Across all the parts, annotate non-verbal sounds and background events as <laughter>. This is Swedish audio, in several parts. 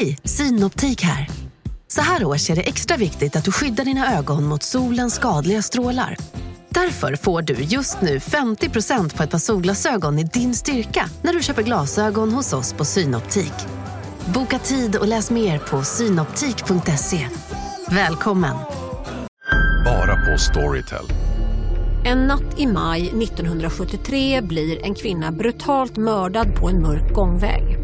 Hej, Synoptik här. Så här års är det extra viktigt att du skyddar dina ögon mot solens skadliga strålar. Därför får du just nu 50% på ett par solglasögon i din styrka när du köper glasögon hos oss på Synoptik. Boka tid och läs mer på synoptik.se. Välkommen! Bara på Storytel. En natt i maj 1973 blir en kvinna brutalt mördad på en mörk gångväg.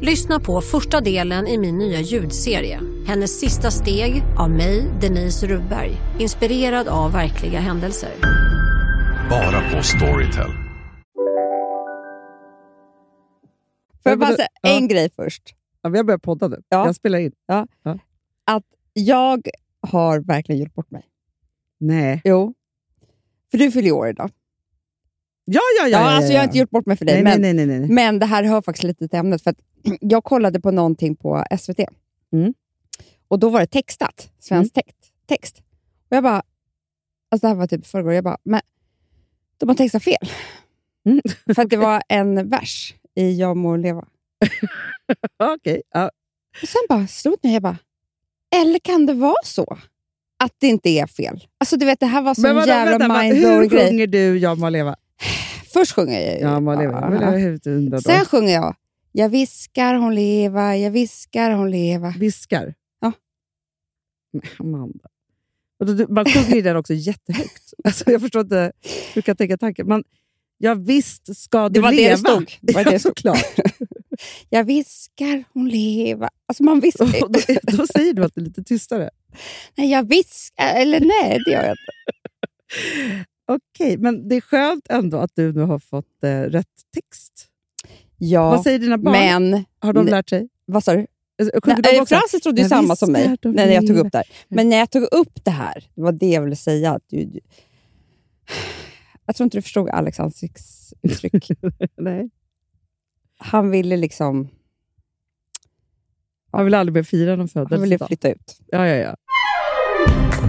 Lyssna på första delen i min nya ljudserie. Hennes sista steg av mig, Denise Rubberg. Inspirerad av verkliga händelser. Bara på Storytel. Får jag bara säga en grej först? Ja, vi har börjat podda nu. Ja. Jag spelar in. Att jag har verkligen gjort bort mig. Nej. Jo. För du fyller år idag. Ja, ja, ja. Ja, ja, alltså ja. jag har inte gjort bort mig för dig. nej, men, nej, nej, men det här hör faktiskt lite till ämnet. För jag kollade på någonting på SVT. Mm. Och då var det textat. Svensk text. text. Och jag bara... Alltså det här var typ förrgår. Jag bara, men de har textat fel. Mm. <laughs> För att det var en vers i Jag må leva. <laughs> Okej. Ja. Och sen bara slog det mig. Jag bara, eller kan det vara så att det inte är fel? Alltså du vet, det här var vadå, jävla mindblowing hur grej. sjunger du Jag må leva? Först sjunger jag ju. Jag leva. Jag må leva huvudet under Sen sjunger jag Jag viskar hon leva, jag viskar hon leva. Viskar? Ja. Men Amanda. Och då, man sjunger ju den också jättehögt. <laughs> Alltså, jag förstår inte hur du kan tänka tanken. Men, ja, visst ska du Det var leva. det stod. Det var det ja, såklart. <laughs> Jag viskar hon leva. Alltså man viskar. <laughs> Och då, då säger du alltid lite tystare. nej, jag viskar. Eller nej, det gör jag inte. Okej, men det är skönt ändå att du nu har fått eh, rätt text. Ja, Vad säger dina barn? men... har de lärt sig? Vad sa du? Alltså, Nej, också? Francis trodde ju samma som mig när jag tog upp det här. Men när jag tog upp det här, det var det jag ville säga. Att du, du, jag tror inte du förstod Alex ansiktsuttryck. <laughs> Nej. Han ville liksom Han vill aldrig mer fira någon han ville födelsedag. flytta ut. Ja, ja, ja.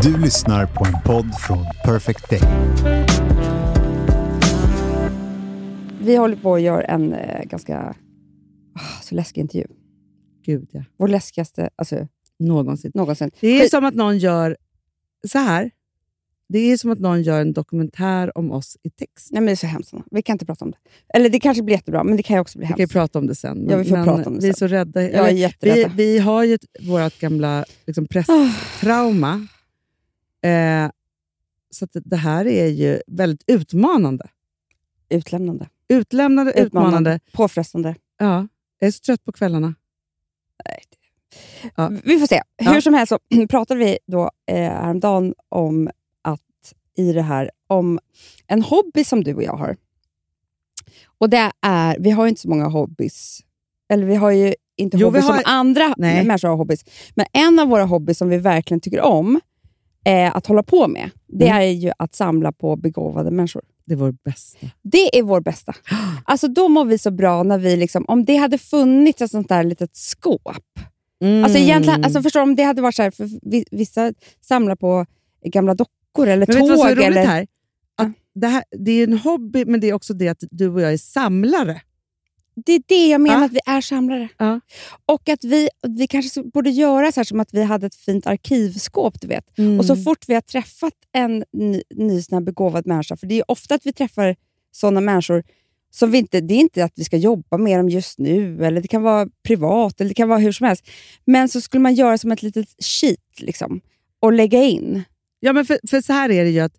Du lyssnar på en podd från Perfect Day. Vi håller på att göra en eh, ganska ah, så läskig intervju. Gud, ja. Vår läskigaste alltså, Någonsin. någonsin. Det är som att någon gör så här. Det är som att någon gör en dokumentär om oss i text. Nej, men det är så hemskt. Vi kan inte prata om det. Eller det kanske blir jättebra, men det kan ju också bli Vi kan hemskt. prata om det sen. Men, Ja, vi får prata om det vi är sen. så rädda. Jag är Eller, vi, vi har ju vårt gamla liksom, Ah. presstrauma. Eh, så det här är ju väldigt utmanande. Utlämnande. Utlämnande, utmanande. Påfrestande. Ja, jag är så trött på kvällarna. Ja. Vi får se. Ja. Hur som helst så <clears throat> pratade vi då eh, häromdagen om i det här, om en hobby som du och jag har. Och det är, vi har ju inte så många hobbys. Eller vi har ju inte Jo, hobbys har- som andra Nej. människor har hobbys. Men en av våra hobbys som vi verkligen tycker om eh, att hålla på med, det Mm. är ju att samla på begåvade människor. Det är vår bästa. Det är vår bästa. <gasps> Alltså då mår vi så bra när vi, liksom, om det hade funnits ett sånt där litet skåp. Alltså egentligen, alltså förstår du, om det hade varit så här, för vi- vissa samlar på gamla dockor eller Men vet tåg. roligt Eller, här? Att det, här? Det är en hobby, men det är också det att du och jag är samlare. det är det jag menar, Ja. att vi är samlare. Ja. Och att vi, vi kanske borde göra så här som att vi hade ett fint arkivskåp. Du vet. Och så fort vi har träffat en ny, ny sån här begåvad människa, för det är ofta att vi träffar såna människor som vi inte, det är inte att vi ska jobba med dem just nu, eller det kan vara privat, eller det kan vara hur som helst. Men så skulle man göra som ett litet sheet liksom, och lägga in. Ja, men för, för så här är det ju att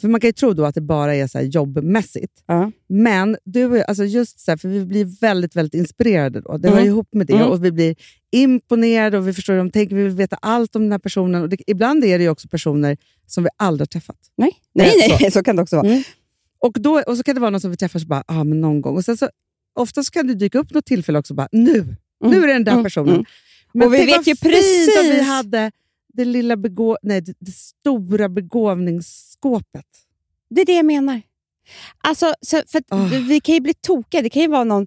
för man kan ju tro då att det bara är så jobbmässigt. Ja. Men du, alltså just så här, för vi blir väldigt, väldigt inspirerade då. Det Mm. hör ihop med det Mm. och vi blir imponerade och vi förstår hur de tänker. Vi vill veta allt om den här personen. Och det, ibland är det ju också personer som vi aldrig har träffat. Nej, nej, Nej, nej <laughs> så. kan det också vara. Mm. Och, då, och så kan det vara någon som vi träffar så bara, ah, men någon gång. Och sen så, ofta så kan det dyka upp något tillfälle också. Bara, nu, nu är det den där mm, personen. mm. Men Och vi vet ju att vi precis- hade det, lilla begå nej, det, det stora begåvningsskåpet. Det är det jag menar. Alltså, så, för att Ah. Vi kan ju bli tokiga. Det kan ju vara någon...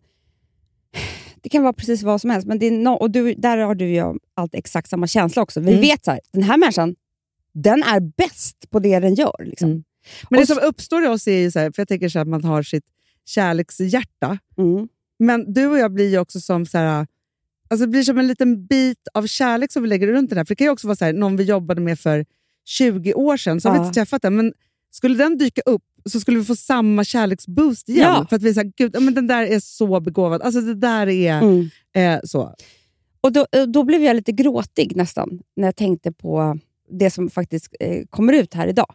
Det kan vara precis vad som helst. Men det är no, och du, där har du och jag alltid exakt samma känsla också. Vi Mm. vet så här, den här människan, den är bäst på det den gör. Liksom. Mm. Men Och det som uppstår i oss är så här, för jag tänker så här, att man har sitt kärlekshjärta. Mm. Men du och jag blir ju också som så här, alltså det blir som en liten bit av kärlek som vi lägger runt den här. För det kan ju också vara så här, någon vi jobbade med för 20 år sedan, så har vi inte träffat den. Men skulle den dyka upp så skulle vi få samma kärleksboost igen. Ja. För att vi säger, gud, men den där är så begåvad. Alltså det där är Mm. eh, så. Och då, eh, då blev jag lite gråtig nästan, när jag tänkte på det som faktiskt eh, kommer ut här idag.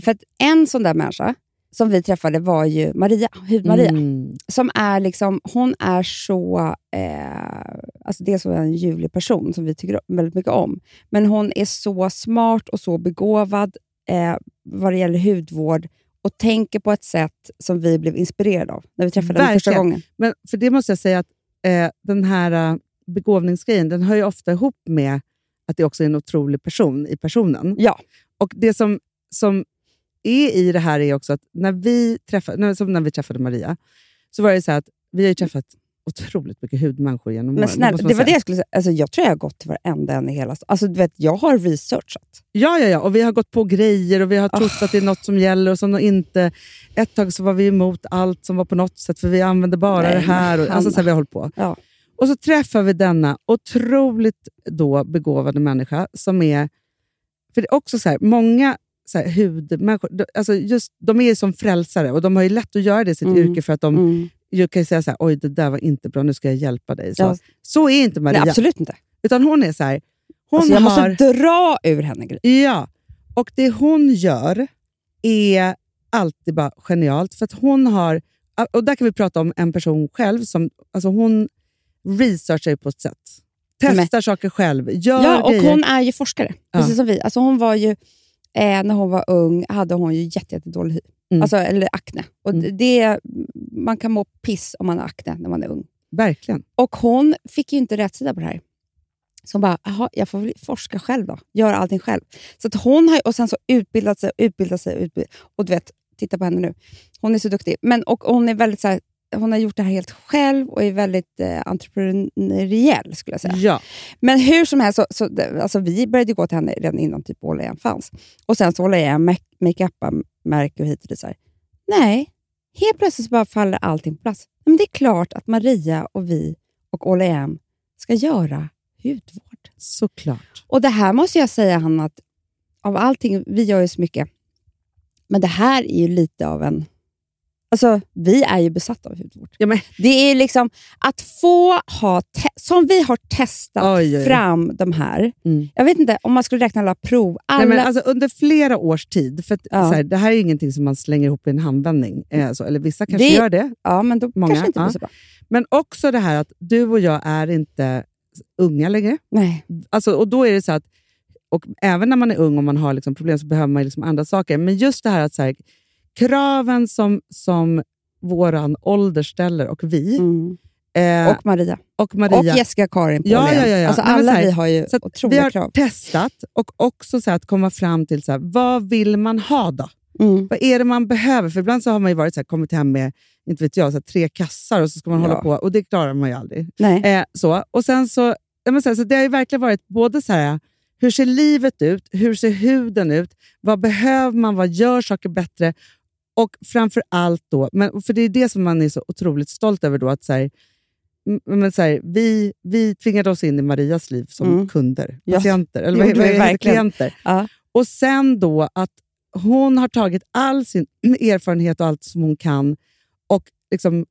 För att en sån där människa som vi träffade var ju Maria, Hud-Maria. Mm. Som är liksom, hon är så... Eh, alltså så är hon en ljuvlig person som vi tycker väldigt mycket om. Men hon är så smart och så begåvad eh, vad det gäller hudvård och tänker på ett sätt som vi blev inspirerade av när vi träffade henne första gången. Men för det måste jag säga att eh, den här eh, begåvningsgrejen den hör ju ofta ihop med att det också är en otrolig person i personen. Ja. Och det som, som är i det här är också att när vi träffade, som när vi träffade Maria, så var det så att vi har ju träffat otroligt mycket hudmänniskor genom Men åren. snälla, man det var det jag skulle säga. Alltså, jag tror jag har gått till varenda en i hela... Alltså, du vet, jag har researchat. Ja, ja, ja. Och vi har gått på grejer och vi har trott Ah. att det är något som gäller och som inte... Ett tag så var vi emot allt som var på något sätt, för vi använde bara Nej, det här. Och, alltså, så här, vi har hållit på. Ja. Och så träffar vi denna otroligt då begåvade människa som är... För det är också så här, många så här, hudmänniskor, alltså just, de är ju som frälsare och de har ju lätt att göra det i sitt Mm. yrke för att de Mm. ju kan säga så här, oj det där var inte bra, nu ska jag hjälpa dig. Så, Ja. så är inte Maria. Nej, absolut inte. Utan hon är så här, hon Alltså, jag har... måste dra ur henne grejer. Ja, och det hon gör är alltid bara genialt. För att hon har, och där kan vi prata om en person själv som alltså hon researchar på ett sätt. Testar saker själv, gör Ja, och grejer. hon är ju forskare, Ja. precis som vi. Alltså hon var ju, eh, när hon var ung hade hon ju jätte, jättedålig hy. Mm. Alltså, eller akne. Och Mm. det, man kan må piss om man har akne när man är ung. Verkligen. Och hon fick ju inte rätt sida på det här. Så hon bara, "Jaha, jag får väl forska själv då. Göra allting själv. Så att hon har, och sen så utbildat sig, utbildat sig, utbildat Och du vet, titta på henne nu. Hon är så duktig. Men, och hon är väldigt så här, hon har gjort det här helt själv och är väldigt eh, entreprenöriell skulle jag säga. Ja. Men hur som helst, så, så, alltså, vi började gå till henne redan innan typ All Am fanns. Och sen så All Am, make- makeup-märke och hit och dit. Så här. Nej, helt plötsligt så bara faller allting på plats. Men det är klart att Maria och vi och All Am ska göra hudvård. Såklart. Och det här måste jag säga, Hanna, att av allting, vi gör ju så mycket, men det här är ju lite av en... Alltså, vi är ju besatta av hudvård. Ja, men, Det är liksom att få ha, som vi har testat Oj, oj, fram de här. Mm. Jag vet inte om man skulle räkna alla prov. Alla, nej, men alltså, under flera års tid, för att, Ja. här, det här är ingenting som man slänger ihop i en handvändning. Eh, så, eller vissa kanske Det- gör det. ja, men då många, kanske inte blir ja. så bra. Men också det här att du och jag är inte unga längre. Nej. Alltså, och då är det så att, och även när man är ung och man har liksom problem så behöver man liksom andra saker. Men just det här att så här, kraven som, som våran ålder ställer och vi Mm. eh, Och Maria. och Maria. Och Jessica Karin Ja, ja, ja, ja. Alltså, Nej, alla här, vi har ju så att vi otroliga har krav. testat och också så här, att komma fram till så här, vad vill man ha då? Mm. Vad är det man behöver? För ibland så har man ju varit så här, kommit hem med inte vet jag, så tre kassar och så ska man Ja. hålla på och det klarar man ju aldrig. Nej. Eh, så. Och sen så, jag säga, så det har ju verkligen varit både så här, hur ser livet ut? Hur ser huden ut? Vad behöver man? Vad gör saker bättre? Och framför allt då, men, för det är det som man är så otroligt stolt över, då, att så här, men så här, vi, vi tvingade oss in i Marias liv som Mm. kunder, patienter, eller gjorde vad, vad verkligen. klienter. Ja. Och sen då att hon har tagit all sin <clears throat> erfarenhet och allt som hon kan och liksom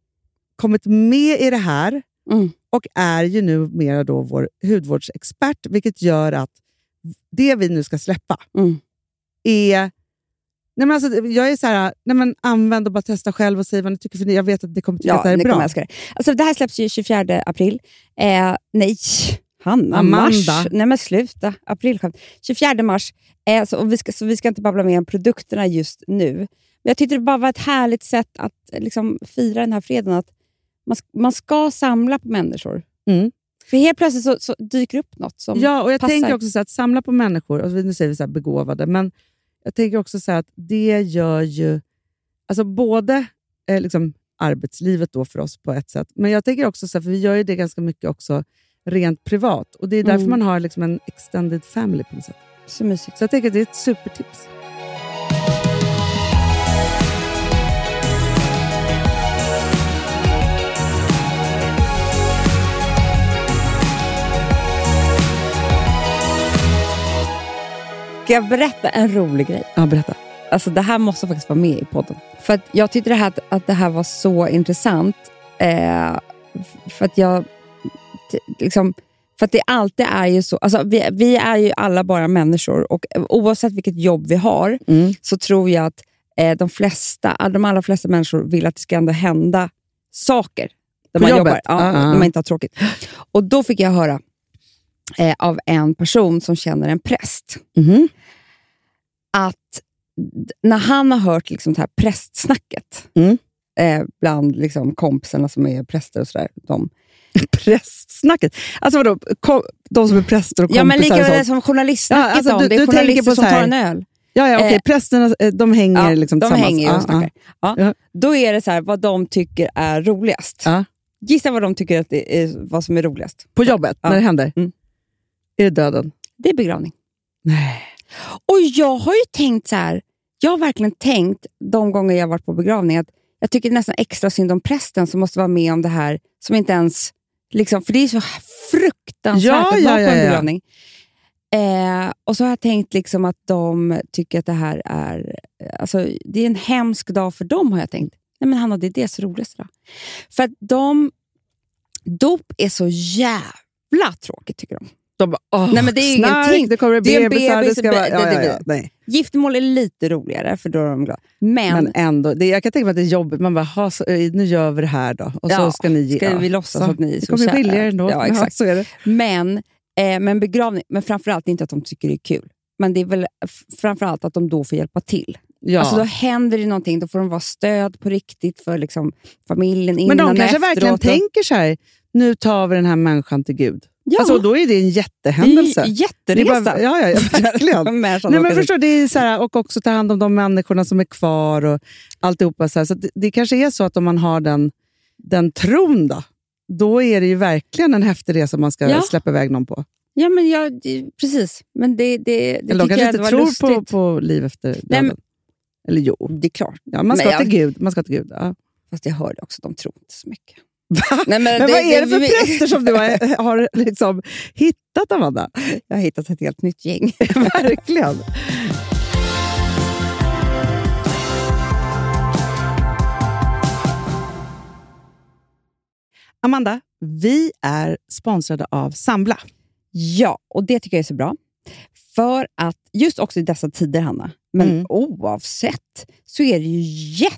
kommit med i det här Mm. och är ju nu mer då vår hudvårdsexpert, vilket gör att det vi nu ska släppa Mm. är... Nej men alltså, jag är så här, nej men använd och bara testa själv och säg vad ni tycker, för jag vet att det kommer tycka att Ja, det här är ni bra. det. Alltså, det här släpps ju 24 april. Eh, nej, Hanna, Amanda. mars. Nej men sluta. Aprilskämt. 24 mars. Eh, så, och vi ska, så vi ska inte babbla mer om produkterna just nu. Men jag tyckte det bara var ett härligt sätt att liksom, fira den här fredagen. Att man, man ska samla på människor. Mm. För helt plötsligt så, så dyker upp något som Ja, och jag passar. tänker också så att samla på människor, och nu säger vi så begåvade, men jag tänker också så att det gör ju alltså både eh, liksom arbetslivet då för oss på ett sätt, men jag tänker också så här, för vi gör ju det ganska mycket också rent privat. Och Det är därför Mm. man har liksom en extended family på något sätt. Så mysigt. Så jag tänker att det är ett supertips. Ska jag berätta en rolig grej? Ja, berätta. Alltså det här måste faktiskt vara med i podden. För att jag tyckte det här, att det här var så intressant. Eh, för att jag... Liksom, för att det alltid är ju så... Alltså vi, vi är ju alla bara människor och oavsett vilket jobb vi har Mm. så tror jag att eh, de, flesta, de allra flesta människor vill att det ska ändå hända saker. Där På man jobbet? jobbar. Ja, Ja, ja. När man inte har tråkigt. Och då fick jag höra eh, av en person som känner en präst Mhm. att när han har hört liksom det här prästsnacket Mm. eh, bland liksom kompisarna som är präster och sådär. De, <laughs> Prästsnacket. Alltså vadå, kom, de som är präster och kompisar ja, men lika väl som journalistsnacket Ja, alltså, om. du- det är du journalister på som tar en öl. Ja, ja, okej. Eh, Prästerna eh, de hänger Ja, liksom de tillsammans. hänger och snackar. Ja. Ja. Då är det så här, vad de tycker är roligast. Ja. Gissa vad de tycker att det är, vad som är roligast. På jobbet, när det händer. Mm. Är det döden? Det är begravning. Nej. Och jag har ju tänkt så här, jag har verkligen tänkt de gånger jag varit på begravning att jag tycker nästan extra synd om prästen som måste vara med om det här, som inte ens... Liksom, för det är så fruktansvärt Ja, att ja, vara på ja, en ja. begravning. Eh, och så har jag tänkt liksom att de tycker att det här är... Alltså, det är en hemsk dag för dem, har jag tänkt. Nej men Hanna, det är deras roligaste dag. För att de... Dop är så jävla tråkigt, tycker de. De bara, åh, Nej, men det är snark, ingenting. det kommer Det är en bebisar, det bebis, ska vara... det- Ja, det- ja, ja, det- nej. Giftermål är lite roligare, för då är de glada. Men, Men ändå, det, jag kan tänka mig att det är jobbigt. Man bara, ha, så, eh, nu gör vi det här då. Och så ska ni ska vi låtsas Så. att ni är Det så kommer kära. skilja er ändå. Ja, exakt. så är det. men, eh, men begravning, men framförallt inte att de tycker det är kul. Men det är väl framförallt att de då får hjälpa till. Ja. Alltså då händer det någonting, då får de vara stöd på riktigt för liksom, familjen innan men de kanske och verkligen efteråt. tänker så här, nu tar vi den här människan till Gud. Ja, Alltså, då är det en jättehändelse. det är ju Det är jätteresa. bara- ja, ja, ja, <laughs> verkligen. Människan Nej, men åker dit. förstår, det är så här, och också ta hand om de människorna som är kvar och alltihopa. Så, här. så att det, det kanske är så att om man har den, den tron, då, då är det ju verkligen en häftig resa man ska Ja. släppa iväg någon på. Ja, men ja, det, precis. Men det, det, det Eller de kanske jag inte tror lustigt. på, på liv efter döden. Nej, men- Eller jo, Det är klart. ja, man Men ska jag- till Gud. Man ska till Gud ja. Fast jag hörde också, de tror inte så mycket. <laughs> Nej, Men vad är det för präster som du har, <laughs> har liksom hittat, Amanda? Jag har hittat ett helt nytt gäng. <laughs> Verkligen. Amanda, vi är sponsrade av Sambla. Ja, och det tycker jag är så bra. För att just också i dessa tider, Hanna, men Mm. oavsett, så är det ju jätte,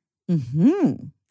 Mm-hmm.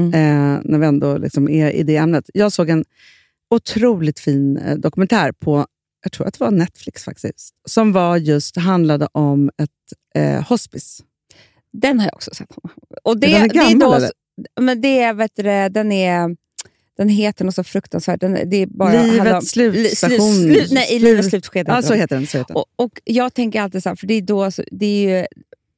mm. eh, när vi ändå liksom är i det ämnet. Jag såg en otroligt fin eh, dokumentär på, jag tror att det var Netflix faktiskt, som var just handlade om ett eh, hospice. Den har jag också sett. Och det, är den gammal, det är då, eller? Men det är, vet du, den är... Den heter något så fruktansvärt. Den, det är bara livets slutstation. Slu, slu, nej, i livets slutskede. Ja, så heter den. Så heter den. Och, och, jag tänker alltid så här, för det är då, det är ju,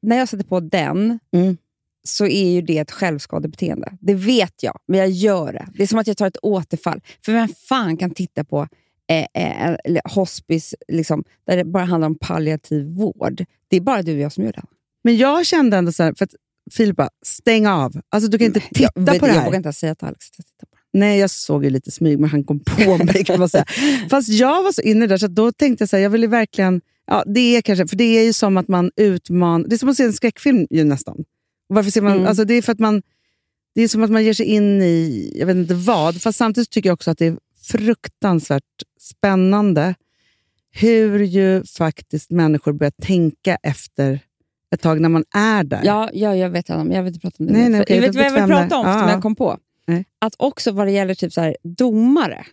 när jag sätter på den, mm så är ju det ett självskadebeteende. Det vet jag, men jag gör det. Det är som att jag tar ett återfall. För vem fan kan titta på eh, eh, hospice liksom, där det bara handlar om palliativ vård? Det är bara du och jag som gör det. Men jag kände ändå så här, för att Filip bara, stäng av. Alltså, du kan inte titta jag, på det här. Jag vågar inte säga till Alex att titta på det. Nej, jag såg ju lite smyg, men han kom på mig. kan man säga. <laughs> Fast jag var så inne där, så då tänkte jag så här, jag ville verkligen... Ja, det är kanske, för det är ju som att man utmanar... Det är som att se en skräckfilm ju nästan. Varför ser man, mm. alltså det är för att man... Det är som att man ger sig in i, jag vet inte vad, fast samtidigt tycker jag också att det är fruktansvärt spännande hur ju faktiskt människor börjar tänka efter ett tag när man är där. Ja, ja jag vet Anna, jag vill inte prata om det nej, nej, okay, Jag vet vad jag vill prata om, som jag kom på. Nej. Att också vad det gäller typ så här, domare,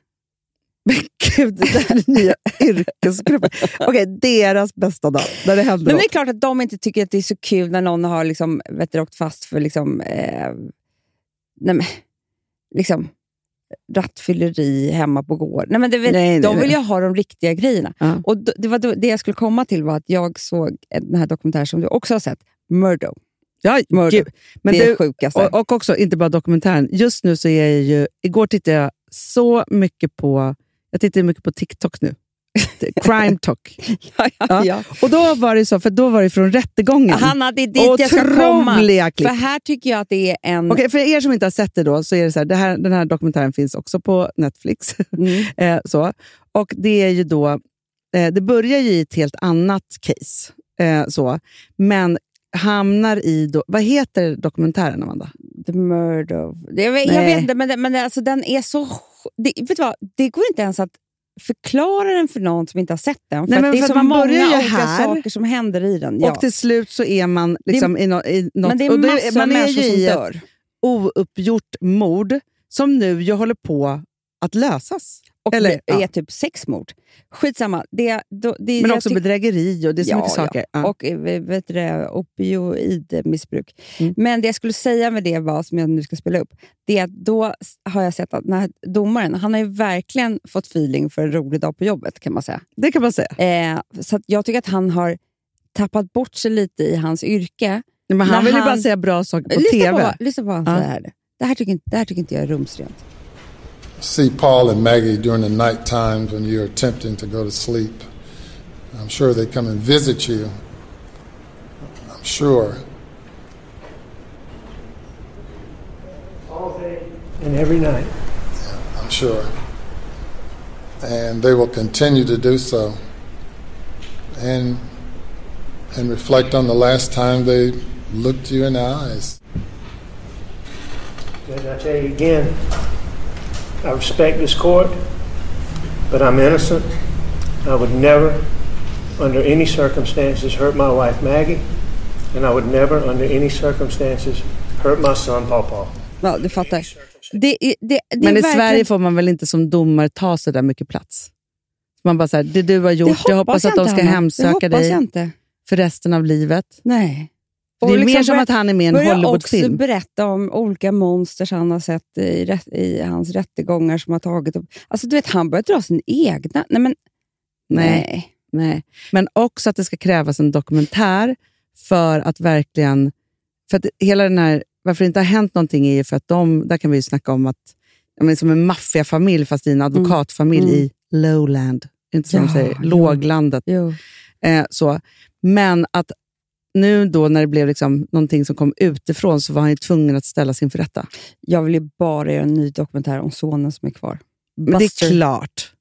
men gud, det där är nya yrkesgrupper. Okej, okay, deras bästa dag, när det händer Men det är klart att de inte tycker att det är så kul när någon har liksom, vet du, åkt fast för liksom, eh, nej men, liksom, rattfylleri hemma på gården. Nej, men det vet, nej, de vill ju ha de riktiga grejerna. Ja. Och det, var det jag skulle komma till var att jag såg den här dokumentären som du också har sett, Murdo. Ja, Murdo. Men det är sjukaste. Och, och också, inte bara dokumentären. Just nu så är jag ju... Igår tittade jag så mycket på jag tittar mycket på TikTok nu. <laughs> Crime talk. <laughs> ja, ja, ja. Och då var det så, för då var det från rättegången. Hanna, det är dit jag ska komma. Klipp. För här tycker jag att det är en... Okay, för er som inte har sett det då, så är det så här, det här, den här dokumentären finns också på Netflix. <laughs> Mm. eh, så. Och det är ju då, eh, det börjar ju i ett helt annat case. Eh, så. Men hamnar i... Då, vad heter dokumentären, Amanda? The Murder of... Jag vet, jag vet inte, men, men alltså, den är så... Det, vet du vad? det går inte ens att förklara den för någon som inte har sett den. För Nej, men det är så många olika saker som händer i den. Ja. Och till slut så är man liksom det, i, no, i något... Men det är massor av människor som dör. ouppgjort mord som nu ju håller på att lösas. Och Eller, det ja. är typ sexmord. Skitsamma. Det, då, det, Men också bedrägeri och det är så ja, mycket saker. Ja. Och eh, vet du, opioidmissbruk. Mm. Men det jag skulle säga med det var, som jag nu ska spela upp, det är att då har jag sett att den här domaren, han har ju verkligen fått feeling för en rolig dag på jobbet kan man säga. Det kan man säga. Eh, så jag tycker att han har tappat bort sig lite i hans yrke. Men han vill han, ju bara säga bra saker på lyssna TV. På, lyssna på vad han säger här. Det här, tycker, det här tycker inte jag är rumsrent. See Paul and Maggie during the night times when you're attempting to go to sleep. I'm sure they come and visit you. I'm sure. All day and every night. Yeah, I'm sure. And they will continue to do so. And and reflect on the last time they looked you in the eyes. Judge, I tell you again, I respect this court, but I'm innocent. I would never, under any circumstances, hurt my wife Maggie, and I would never, under any circumstances, hurt my son Paw Paw. Ja, du fattar. Det, det, det Men i verkligen- Sverige får man väl inte som domare ta så där mycket plats? Man bara så här, det du har gjort, Det jag hoppas att jag de ska hemsöka hoppas dig Jag inte. för resten av livet. Nej. Det är Och mer liksom som att han är med i en Börja också Hollywoodfilm. berätta om olika monsters han har sett i, i hans rättegångar som har tagit upp. Alltså, du vet, han börjar dra sin egna... Nej, men, Nej. nej. Nej. Men också att det ska krävas en dokumentär för att verkligen... För att hela den här, varför det inte har hänt någonting är ju för att de, där kan vi ju snacka om att, menar, som en maffiafamilj fast i en advokatfamilj Mm. i lowland, inte som Ja, de säger, jo. låglandet. Jo. Eh, så. Men att nu då när det blev liksom någonting som kom utifrån så var han ju tvungen att ställas inför rätta. Jag vill ju bara göra en ny dokumentär om sonen som är kvar. Men det är klart.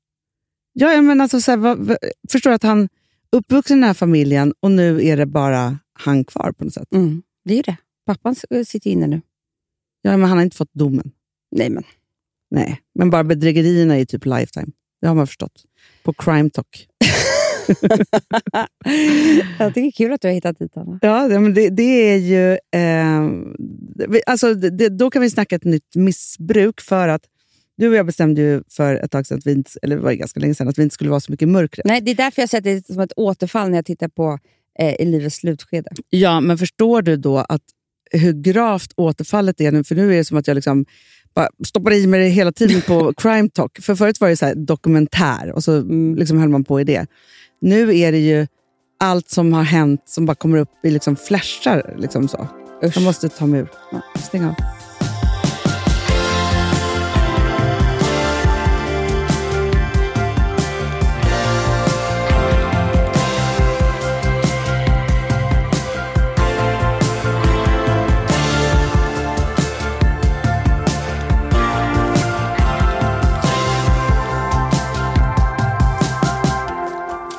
Ja, men alltså, så här, vad, förstår att han uppvuxen i den här familjen och nu är det bara han kvar på något sätt? Mm, det är ju det. Pappan s- sitter inne nu. Ja, men han har inte fått domen. Nej, men Nej, men bara bedrägerierna är typ lifetime. Det har man förstått. På Crime Talk. <laughs> jag tycker det är kul att du har hittat dit Anna. Ja, det, men det, det är ju... Eh, alltså, det, då kan vi snacka ett nytt missbruk för att du och jag bestämde ju för ett tag sedan, att vi inte, eller var ganska länge sedan, att vi inte skulle vara så mycket mörkret. Nej, det är därför jag sätter det som ett återfall när jag tittar på eh, i livets slutskede. Ja, men förstår du då att hur gravt återfallet är nu? För nu är det som att jag liksom bara stoppar i mig det hela tiden på <laughs> Crime Talk. För förut var det så här dokumentär och så liksom höll man på i det. Nu är det ju allt som har hänt som bara kommer upp i liksom flashar. Liksom så. Jag måste ta mig ur. Ja, stäng av.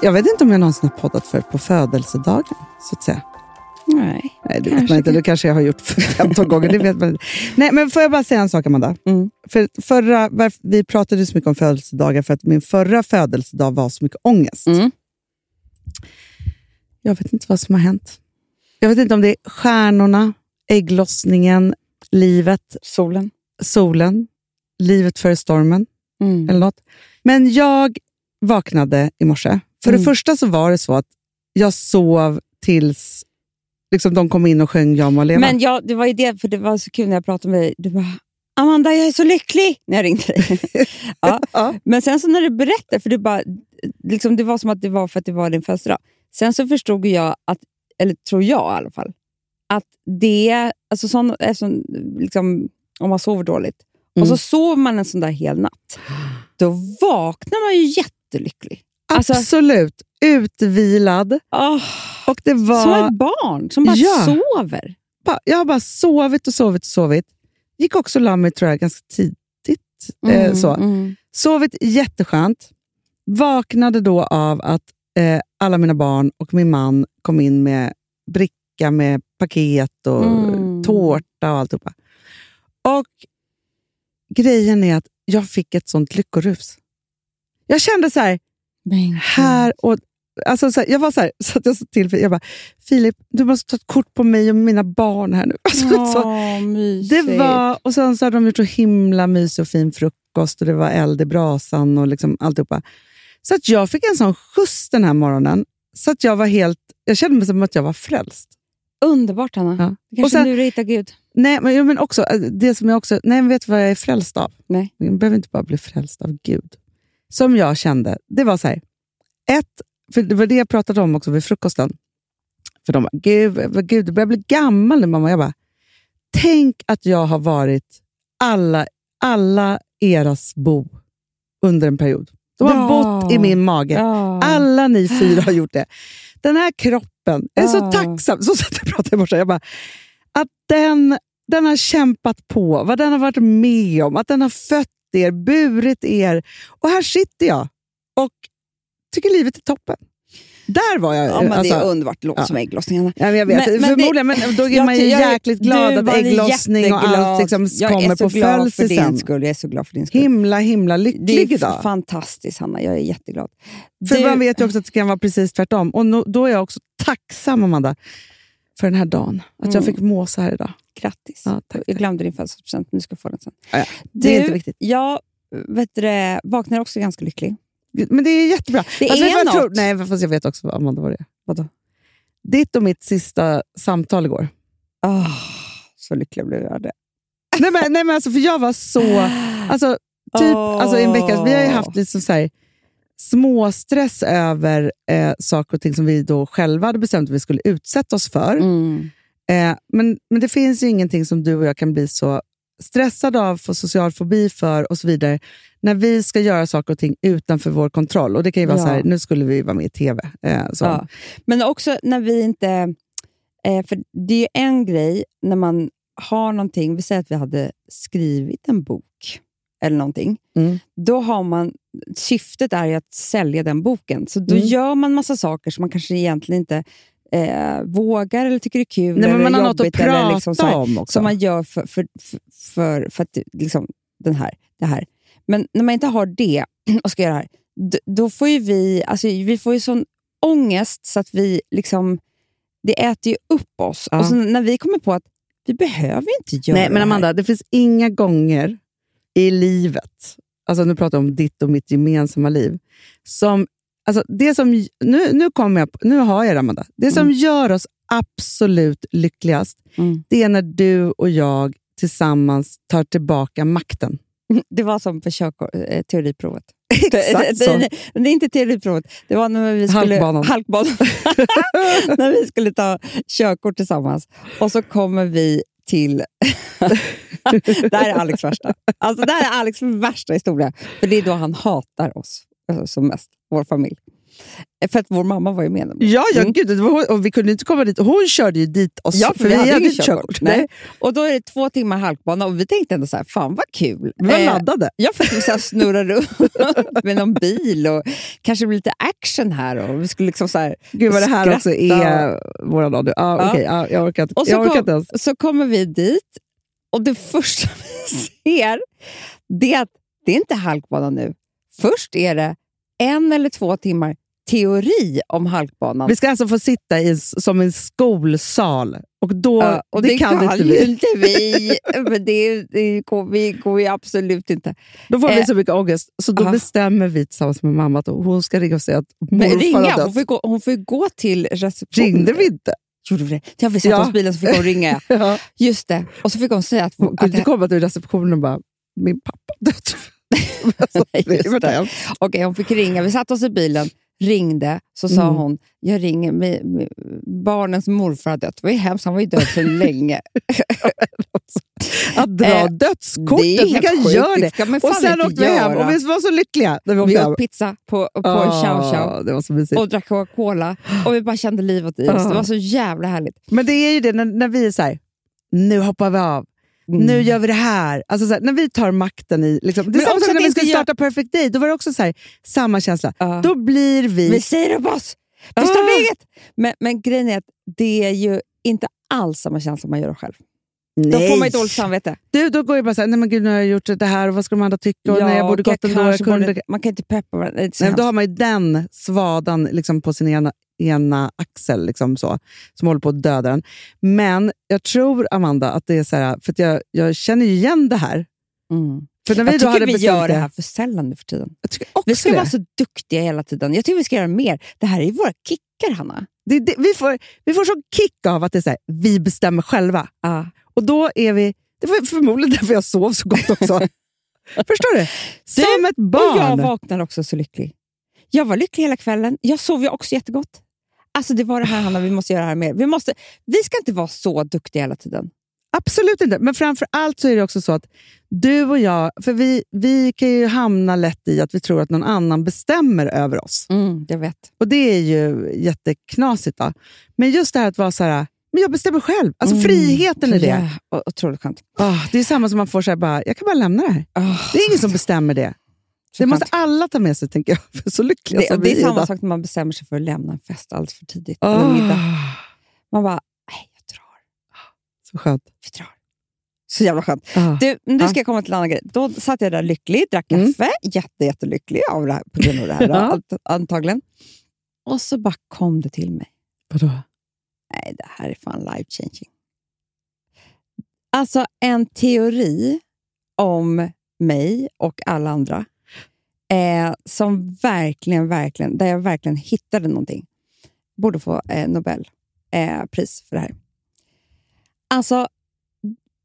Jag vet inte om jag någonsin har poddat förut på födelsedagen, så att säga. Nej. Nej, det vet man inte. Det kanske jag har gjort för 15 gånger. Det vet man inte. Nej, men får jag bara säga en sak, Amanda? Mm. För förra, vi pratade så mycket om födelsedagar för att min förra födelsedag var så mycket ångest. Mm. Jag vet inte vad som har hänt. Jag vet inte om det är stjärnorna, ägglossningen, livet, Solen. solen, livet före stormen Mm. eller något. Men jag vaknade i morse. För Mm. det första så var det så att jag sov tills liksom, de kom in och sjöng Jag må leva. Men ja, det var ju det, för det var så kul när jag pratade med dig. Du bara, Amanda, jag är så lycklig! När jag ringde dig. <laughs> ja. Ja. Men sen så när du berättade, för du bara, liksom, det var som att det var för att det var din födelsedag. Sen så förstod jag, att, eller tror jag i alla fall, att det, alltså sån, eftersom, liksom, om man sover dåligt, och så Mm. sover man en sån där hel natt, då vaknar man ju jättelycklig. Alltså, Absolut. Utvilad. åh, Och det som var... ett barn som bara Ja. sover. Jag har bara sovit och sovit och sovit. Gick också och la mig tror jag, ganska tidigt. Eh, så. mm. Sovit jätteskönt. Vaknade då av att eh, alla mina barn och min man kom in med bricka med paket och Mm. tårta och alltihopa. Och grejen är att jag fick ett sånt lyckorus. Jag kände så här, här och... Alltså så här, jag var så här, så att jag sa till jag bara, Filip, du måste ta ett kort på mig och mina barn här nu. <laughs> Alltså, så, Åh, mysigt. det var, och sen så hade de gjort så himla mysig och fin frukost och det var eld i brasan och liksom alltihopa. Så att jag fick en sån skjuts den här morgonen. Så att jag var helt... Jag kände mig som att jag var frälst. Underbart, Hanna. Ja. Det kanske Och sen- nu du hittar Gud. Nej, men, men också, eh, det som jag också... Nej, vet du vad jag är frälst av? Nej. Jag behöver inte bara bli frälst av Gud. Som jag kände, det var så här. Ett, för det var det jag pratade om också vid frukosten. För de bara, Gud, Gud du börjar bli gammal nu mamma. Jag bara, tänk att jag har varit alla, alla eras bo under en period. De har Ja. bott i min mage. Ja. Alla ni fyra har gjort det. <gasps> Den här kroppen, jag är så Ja. tacksam. Så satt jag och pratade i morse. Jag bara, att den, den har kämpat på, vad den har varit med om, att den har fött er, burit er. Och här sitter jag och tycker livet är toppen. Där var jag. Ja, men alltså, det är underbart. Det låter ja. som ägglossningarna. Ja, jag vet. Men- men det- Förmodligen, men då är man ju jag- jäkligt glad att ägglossning och allt liksom kommer är på födelsen. Jag är så glad för din skull. Himla, himla det lycklig är idag. fantastiskt, Hanna. Jag är jätteglad. För Du- man vet ju också att det kan vara precis tvärtom. Och no, då är jag också tacksam, Amanda, för den här dagen. Att jag Mm. fick måsa här idag. Grattis. Ja, tack, jag glömde din födelsedagspresent, men du ska få den sen. Ja, ja. Det är Du, inte viktigt. Jag vet du, vaknar också ganska lycklig. Men det är jättebra. Det Fast är du jag något. tror? Nej, fast jag vet också, vad, Amanda, vad det är. Vadå? Ditt och mitt sista samtal igår. Oh, så lycklig blev jag det. nej, men, nej, men alltså, för jag var så... Alltså, typ, Åh. alltså, en vecka, vi har ju haft liksom så här, småstress över eh, saker och ting som vi då själva hade bestämt att vi skulle utsätta oss för. Mm. Eh, men, men det finns ju ingenting som du och jag kan bli så stressade av, få social fobi för och så vidare, när vi ska göra saker och ting utanför vår kontroll. Och Det kan ju vara Ja. så här, nu skulle vi vara med i TV. Eh, så. Ja. Men också när vi inte... Eh, för Det är ju en grej när man har någonting, vi säger att vi hade skrivit en bok eller någonting. Mm. Då har man, syftet är ju att sälja den boken. Så då Mm. gör man massa saker som man kanske egentligen inte eh, vågar eller tycker är kul Nej, eller man har något att jobbigt. eller prata liksom så här, om också. Som man gör för, för, för, för, för att liksom, den här, det här. Men när man inte har det <clears throat> och ska göra det här, då får ju vi, alltså, vi får ju sån ångest så att vi liksom, det äter ju upp oss. Ja. Och så när vi kommer på att vi behöver inte göra Nej, men det här. Amanda, det finns inga gånger i livet, alltså nu pratar jag om ditt och mitt gemensamma liv, som, alltså det som, nu, nu, kommer jag, nu har jag det Amanda. Det som gör oss absolut lyckligast, Mm. det är när du och jag tillsammans tar tillbaka makten. <laughs> Det var som på körkort, eh, teoriprovet. Exakt <laughs> så. det, det, det är inte teoriprovet, det var när vi skulle... Halkbanan. halkbanan. <laughs> när vi skulle ta körkort tillsammans. Och så kommer vi till... <laughs> det här är Alex värsta. Alltså, det här är Alex värsta historia. För det är då han hatar oss alltså, som mest, vår familj. Eh, För att vår mamma var ju med. Ja, ja Mm. gud, hon- och vi kunde inte komma dit. Hon körde ju dit oss, Ja, för vi hade inget körkort. Nej. Och då är det två timmar halkbana och vi tänkte ändå så här, fan vad kul. Vi var Eh, laddade. Ja, för att vi så snurrar runt <laughs> med någon bil och kanske blir lite action här. Och vi skulle liksom så här, Gud vad det här också är vår radio. Ah, Ja. okej, ah, jag orkar inte, Och så, jag orkar inte kom, ens. så kommer vi dit och det första <laughs> vi ser det är att det är inte halkbana nu. Först är det en eller två timmar teori om halkbanan. Vi ska alltså få sitta i, som en skolsal och, då, Ja, och det, kan, inte ju vi. inte vi. <laughs> Men det, det går, vi går ju absolut inte. Då får vi Eh, så mycket ångest. Så då ja. bestämmer vi tillsammans med mamma att hon ska ringa och säga att morfar ringa, hon får, gå, hon får gå till receptionen. Ringde vi inte? Gjorde vi det? Ja, vi satte Ja. oss bilen så fick hon ringa. <laughs> Ja. Just det. Och så fick hon säga att... Hon kunde inte komma till receptionen och bara, min pappa dött. <laughs> alltså. <laughs> Okej, hon fick ringa. Vi satte oss i bilen, ringde, så sa Mm. hon, jag ringer, med, med, barnens morfar har dött. Det var ju hemskt, han var ju död för <laughs> länge. Att dra Eh, dödskortet, det är vi helt kan sjukt. göra Det det. Och sen åkte vi hem och vi var så lyckliga när vi åkte Vi åt pizza på, på Ah, Chow Chow Det var så mysigt. och drack Coca-Cola och vi bara kände livet i oss. Ah. Det var så jävla härligt. Men det är ju det när, när vi är så här, nu hoppar vi av. Mm. Nu gör vi det här. Alltså så här, när vi tar makten i... Liksom, det är samma sak när vi skulle starta Perfect Day. Då var det också så här, samma känsla. Ja. Då blir vi... Vi säger upp oss! Vi Ah. startar eget! Men, men grejen är att det är ju inte alls samma känsla man gör själv. Då får man ju dåligt samvete. Du, då går jag bara så här, nej men gud nu har jag gjort det här och vad ska de andra tycka? Och nej, jag borde gått ändå. Jag kunde... borde- Man kan inte peppa varandra. Det Nej, då har man ju den svadan liksom på sin ena, ena axel liksom så, som håller på att döda den. Men jag tror, Amanda, att det är så här, för jag, jag känner igen det här. Mm. För när vi Jag tycker vi gör det här för sällan nu för tiden. Vi ska det. vara så duktiga hela tiden. Jag tycker vi ska göra mer. Det här är våra kickar, Hanna. Det, det, vi, får, vi får sån kick av att det är så här, vi bestämmer själva. Ja. Och då är vi... Det var förmodligen därför jag sov så gott också. <laughs> Förstår du? Som ett barn. Och jag vaknade också så lycklig. Jag var lycklig hela kvällen. Jag sov ju också jättegott. Alltså det var det här, Hanna, vi måste göra det här mer. Vi, måste, vi ska inte vara så duktiga hela tiden. Absolut inte. Men framför allt så är det också så att du och jag, för vi, vi kan ju hamna lätt i att vi tror att någon annan bestämmer över oss. Mm, jag vet. Och det är ju jätteknasigt. Då. Men just det här att vara så här, men jag bestämmer själv. Alltså Mm, friheten i det. Ja, otroligt skönt. Ah, det är samma som man får säga, bara, jag kan bara lämna det här. Oh, Det är ingen som bestämmer det. Det måste alla ta med sig, tänker jag. För så lyckliga det, som och det är samma idag. sak när man bestämmer sig för att lämna en fest alldeles för tidigt. Eller middag. Man bara, nej, jag drar. Så skönt. Vi drar. Så jävla skönt. Ah. Du, nu ska jag komma till en annan grej. Då satt jag där lycklig, drack Mm. kaffe, jätte, jättelycklig av det här, på grund av det här, <laughs> Ja. antagligen. Och så bara kom det till mig. Vadå? Nej, det här är fan life changing. Alltså en teori om mig och alla andra eh, som verkligen, verkligen, där jag verkligen hittade någonting. Borde få eh, Nobelpris eh, för det här. Alltså,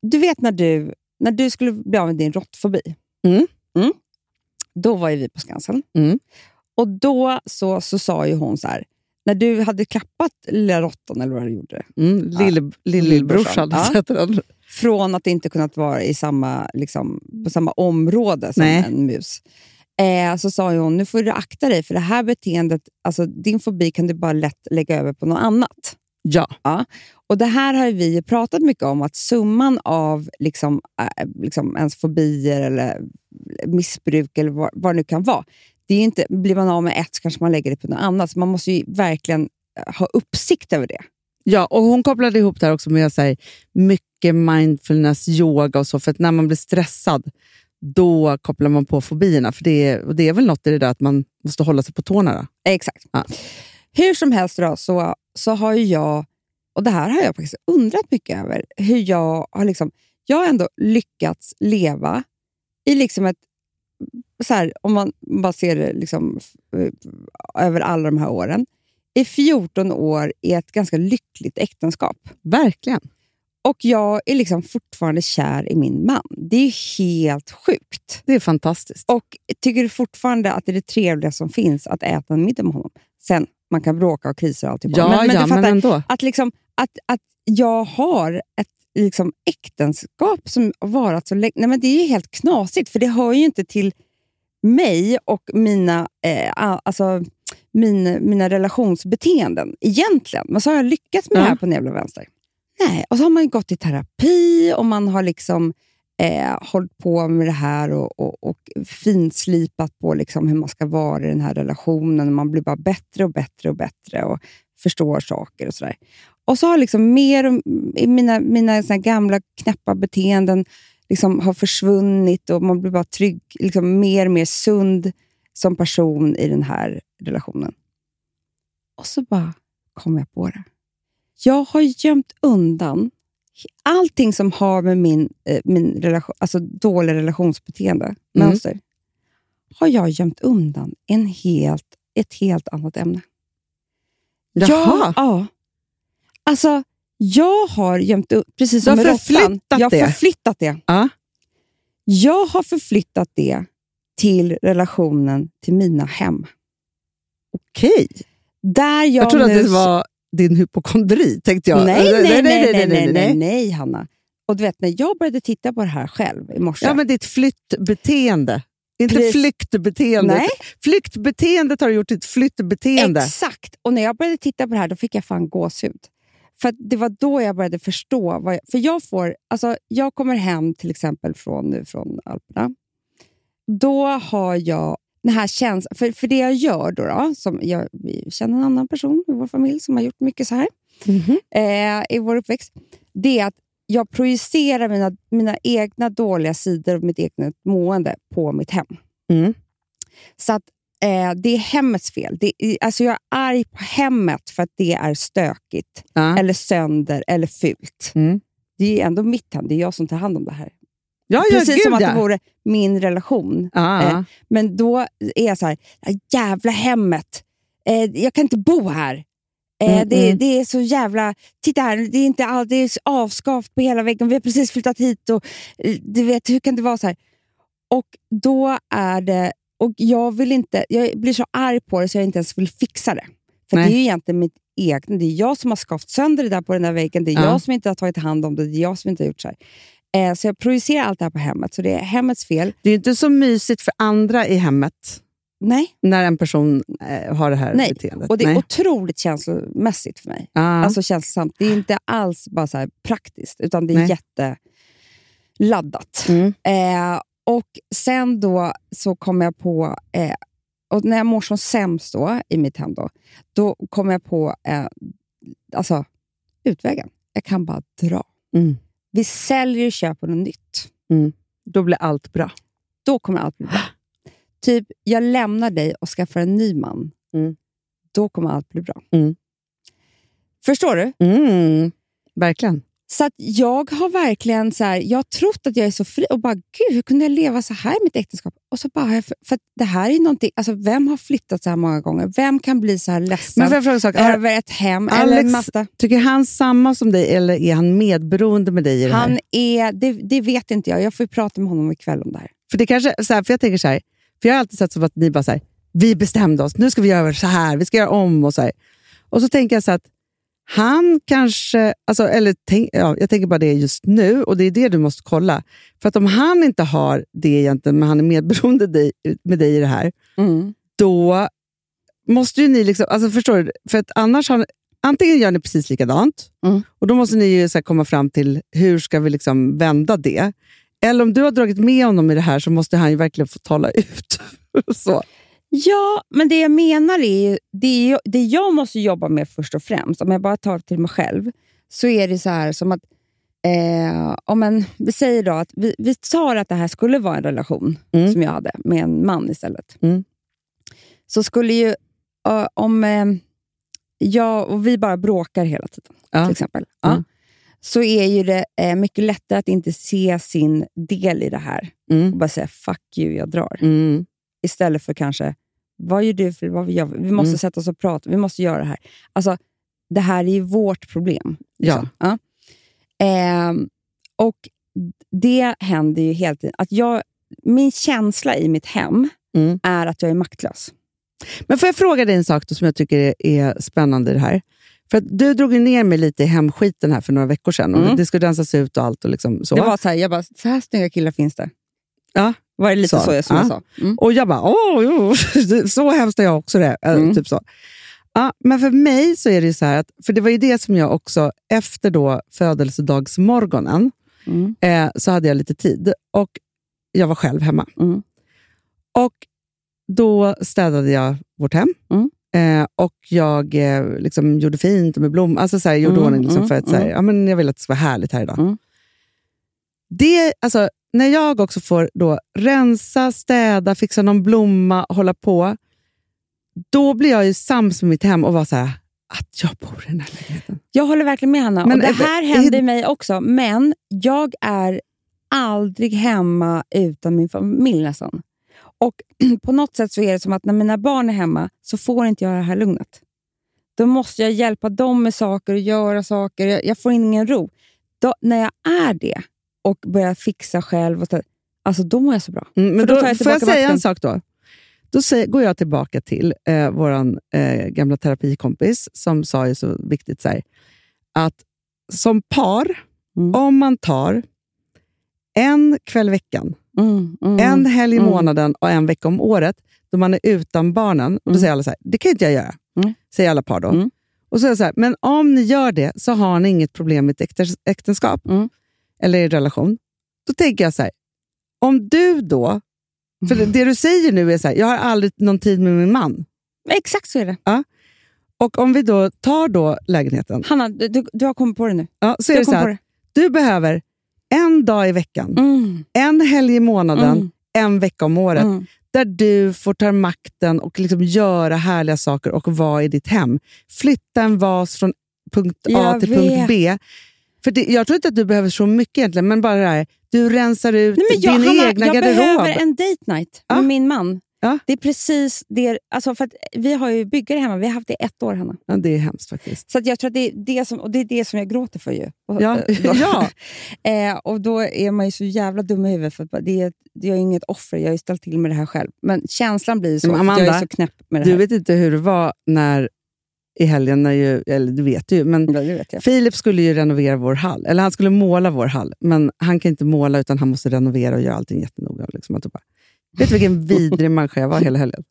du vet när du, när du skulle bli av med din råttfobi. Mm. Mm. Då var ju vi på Skansen. Mm. Och då så, så sa ju hon så här, när du hade klappat lilla råttan, eller vad du gjorde, Mm. Lill, lill, lillbrorsan Ja. från att inte kunnat vara i samma, liksom, på samma område som Nej. en mus. Eh, så sa hon, nu får du akta dig för det här beteendet, alltså din fobi kan du bara lätt lägga över på något annat. Ja. Och Det här har vi pratat mycket om, att summan av liksom, äh, liksom ens fobier eller missbruk eller vad, vad det nu kan vara, det är inte, blir man av med ett så kanske man lägger det på något annat. Så man måste ju verkligen eh, ha uppsikt över det. Ja, och hon kopplade ihop det här också med så här, mycket mindfulness, yoga och så. För att när man blir stressad, då kopplar man på fobierna. För det är, det är väl något i det där att man måste hålla sig på tårna. Då. Exakt. Ja. Hur som helst då, så, så har jag, och det här har jag faktiskt undrat mycket över, hur jag har liksom, jag har ändå lyckats leva i liksom ett, så här, om man bara ser det liksom, eh, över alla de här åren, i 14 år i ett ganska lyckligt äktenskap. Verkligen. Och jag är liksom fortfarande kär i min man. Det är helt sjukt. Det är fantastiskt. Och tycker fortfarande att det är det trevliga som finns att äta en middag med honom. Sen, man kan bråka och kriser och allting. ja, men, men ja, du fattar, men ändå. att, liksom, att, att jag har ett liksom, äktenskap som har varat så länge. Nej, men det är ju helt knasigt, för det hör ju inte till mig och mina, eh, alltså, min, mina relationsbeteenden egentligen. Men så har jag lyckats med Ja. det här på jävla vänster. Nej, och så har man ju gått i terapi och man har liksom eh, hållit på med det här och, och, och finslipat på liksom hur man ska vara i den här relationen. Man blir bara bättre och bättre och bättre och förstår saker och sådär. Och så har liksom mer och, mina, mina såna gamla knäppa beteenden liksom har försvunnit och man blir bara trygg, liksom mer och mer sund som person i den här relationen. Och så bara kom jag på det. Jag har gömt undan allting som har med min, eh, min relation, alltså dåliga relationsbeteende, mönster, har jag gömt undan en helt, ett helt annat ämne. Jaha. Jag, ja. Alltså, jag har gömt upp, precis som med råttan. Jag har det. förflyttat det. Ja. Jag har förflyttat det till relationen till mina hem. Okej. Där jag, Jag trodde nu att det var din hypokondri, tänkte jag. Nej, nej, nej, nej, nej, nej, nej, Hanna. Och du vet, när jag började titta på det här själv i morse. Ja, men ditt flyttbeteende. Inte Precis. flyktbeteende. Nej. Flyktbeteendet har gjort ditt flyttbeteende. Exakt! Och när jag började titta på det här, då fick jag fan gåshud. För det var då jag började förstå. Vad jag, för jag får, alltså jag kommer hem till exempel från, nu från Alperna. Då har jag den här känslan. För, för det jag gör då, då som jag, vi känner en annan person i vår familj som har gjort mycket så här Mhm. eh, i vår uppväxt. Det är att jag projicerar mina, mina egna dåliga sidor och mitt eget mående på mitt hem. Mm. Så att eh, det är hemmets fel. Det alltså jag är arg på hemmet för att det är stökigt, Ja. eller sönder eller fult. Mm. Det är ändå mitt hem. Det är jag som tar hand om det här. Ja, ja, Precis gud, som att ja. det vore min relation. Eh. Men då är jag så här, "Det här jävla hemmet. Eh, jag kan inte bo här. Eh, Mm, det, mm. det är så jävla... Titta här, det är, inte all, det är avskavt på hela väggen. Vi har precis flyttat hit. Och, eh, du vet, hur kan det vara så här? Och då är det... Och jag, vill inte, jag blir så arg på det så jag inte ens vill fixa det. För Nej. det är ju egentligen mitt eget. Det är jag som har skavt sönder det där på den där väggen. Det är Ja. jag som inte har tagit hand om det. Det är jag som inte har gjort så här. Eh, så jag projicerar allt det här på hemmet. Så det är hemmets fel. Det är inte så mysigt för andra i hemmet Nej. när en person eh, har det här Nej, beteendet. Och det är Nej. otroligt känslomässigt för mig. Ja. Alltså känslosamt. Det är inte alls bara så praktiskt, utan det är Nej. jätteladdat. Mm. Eh, och sen då så kom jag på, eh, och när jag mår som sämst då, i mitt hem, då, då kom jag på eh, alltså, utvägen. Jag kan bara dra. Mm. Vi säljer och köper något nytt. Då blir allt bra. Då kommer allt bli bra. <gasps> typ, jag lämnar dig och skaffar en ny man. Mm. Då kommer allt bli bra. Mm. Förstår du? Mm. Verkligen. Så jag har verkligen så här, jag har trott att jag är så fri och bara, gud, hur kunde jag leva så här i mitt äktenskap? Och så bara, för, för det här är någonting, alltså vem har flyttat så här många gånger? Vem kan bli så här ledsen Men jag fråga över ett hem eller en Alex, matta? tycker han samma som dig eller är han medberoende med dig i det här? Han är, det, det vet inte jag. Jag får prata med honom ikväll om det här. För, det kanske, så här, för jag tänker så här, för jag har alltid sett som att ni bara så här, vi bestämde oss, nu ska vi göra så här, vi ska göra om och så här. Och så tänker jag så att han kanske, alltså, eller tänk, ja, jag tänker bara det just nu och det är det du måste kolla. För att om han inte har det egentligen, men han är medberoende dig, med dig i det här, då måste ju ni, liksom, alltså förstår du, för att annars har, antingen gör ni precis likadant Mm. och då måste ni ju så komma fram till hur ska vi liksom vända det. Eller om du har dragit med honom i det här så måste han ju verkligen få tala ut. <laughs> så. Ja, men det jag menar är ju, det, det jag måste jobba med först och främst, om jag bara tar till mig själv, så är det så här som att, eh, om en, vi säger då att vi, vi tar att det här skulle vara en relation Mm. som jag hade med en man istället. Mm. Så skulle ju, eh, om eh, jag och vi bara bråkar hela tiden, Ja. till exempel, ja, Mm. så är ju det eh, mycket lättare att inte se sin del i det här och Mm. bara säga fuck you, jag drar. Mm. Istället för kanske, vad gör du? För vad gör vi? vi måste Mm. sätta oss och prata, vi måste göra det här. Alltså, det här är ju vårt problem. liksom. Ja. Ehm, och det händer ju hela tiden. Att jag, min känsla i mitt hem Mm. är att jag är maktlös. Men får jag fråga dig en sak som jag tycker är, är spännande i det här? För du drog ner mig lite i hemskiten här för några veckor sedan. Och Mm. Det skulle rensas ut och allt. Och liksom så. Det var så här, jag bara, så här snygga killar finns det. Ja. Var det lite Så, så, jag, som ja. jag sa? Mm. Och jag bara, åh, jo, <laughs> så hemskt är jag också det. Äh, Mm. Typ så. Ja, men för mig så är det ju så här, att, för det var ju det som jag också, efter då födelsedagsmorgonen, Mm. eh, så hade jag lite tid och jag var själv hemma. Mm. Och då städade jag vårt hem Mm. eh, och jag eh, liksom gjorde fint med blommor. Alltså så här, gjorde Mm, ordning liksom mm, för att så här, ja, men jag vill att det ska vara härligt här idag. Det, alltså, när jag också får då rensa, städa, fixa någon blomma, hålla på, då blir jag ju sams med mitt hem och var så här, att jag bor i den här lägenheten. Jag håller verkligen med Hanna. Men, och det här är- händer mig också, men jag är aldrig hemma utan min familj nästan. Och <clears throat> på något sätt så är det som att när mina barn är hemma så får inte jag det här lugnet. Då måste jag hjälpa dem med saker och göra saker. Jag, jag får ingen ro. Då, när jag är det och börjar fixa själv, och så, alltså då mår jag så bra. Mm, men då då, tar jag får jag säga en makten. sak då? Då säger, går jag tillbaka till eh, vår eh, gamla terapikompis som sa ju så viktigt så här, att som par, Mm. om man tar en kväll i veckan, Mm, mm, en helg i mm. månaden och en vecka om året då man är utan barnen, och då Mm. säger alla så här, det kan inte jag göra. Mm. Säger alla par då. Mm. Och så är jag så här, men om ni gör det så har ni inget problem med äktes- äktenskap Mm. Eller i relation. Då tänker jag så här, om du då, för Mm. det, du säger nu är så här, jag har aldrig någon tid med min man. Exakt så är det. Och om vi då tar då lägenheten, Hanna, du, du, du har kommit på det nu. ja, så Du är det så här, du behöver en dag i veckan, Mm, en helg i månaden, Mm. en vecka om året, mm. där du får ta makten och liksom göra härliga saker och vara i ditt hem. Flytta en vas från punkt A Jag till vet. punkt B. För det, jag tror inte att du behöver så mycket egentligen, men bara det här, du rensar ut Nej, jag, din Hanna, egna jag garderob. behöver en date night Ja. med min man. Ja. Det är precis det. Alltså för vi har ju byggare hemma. Vi har haft det i ett år, Hanna. Ja, det är hemskt faktiskt. Så jag tror att det är det som, och det är det som jag gråter för. ju. Ja, <laughs> ja. <laughs> eh, och då är man ju så jävla dum i huvudet. För det är, det är inget offer. Jag har ju ställt till med det här själv. Men känslan blir så. Men att jag Amanda, är så knäpp med det Du här. vet inte hur det var när i helgen, när ju, eller du vet ju, men Ja, vet. Filip skulle ju renovera vår hall. Eller han skulle måla vår hall, men han kan inte måla utan han måste renovera och göra allting jättenoga. Liksom. Bara, vet du vilken vidrig <laughs> människa jag var hela helgen?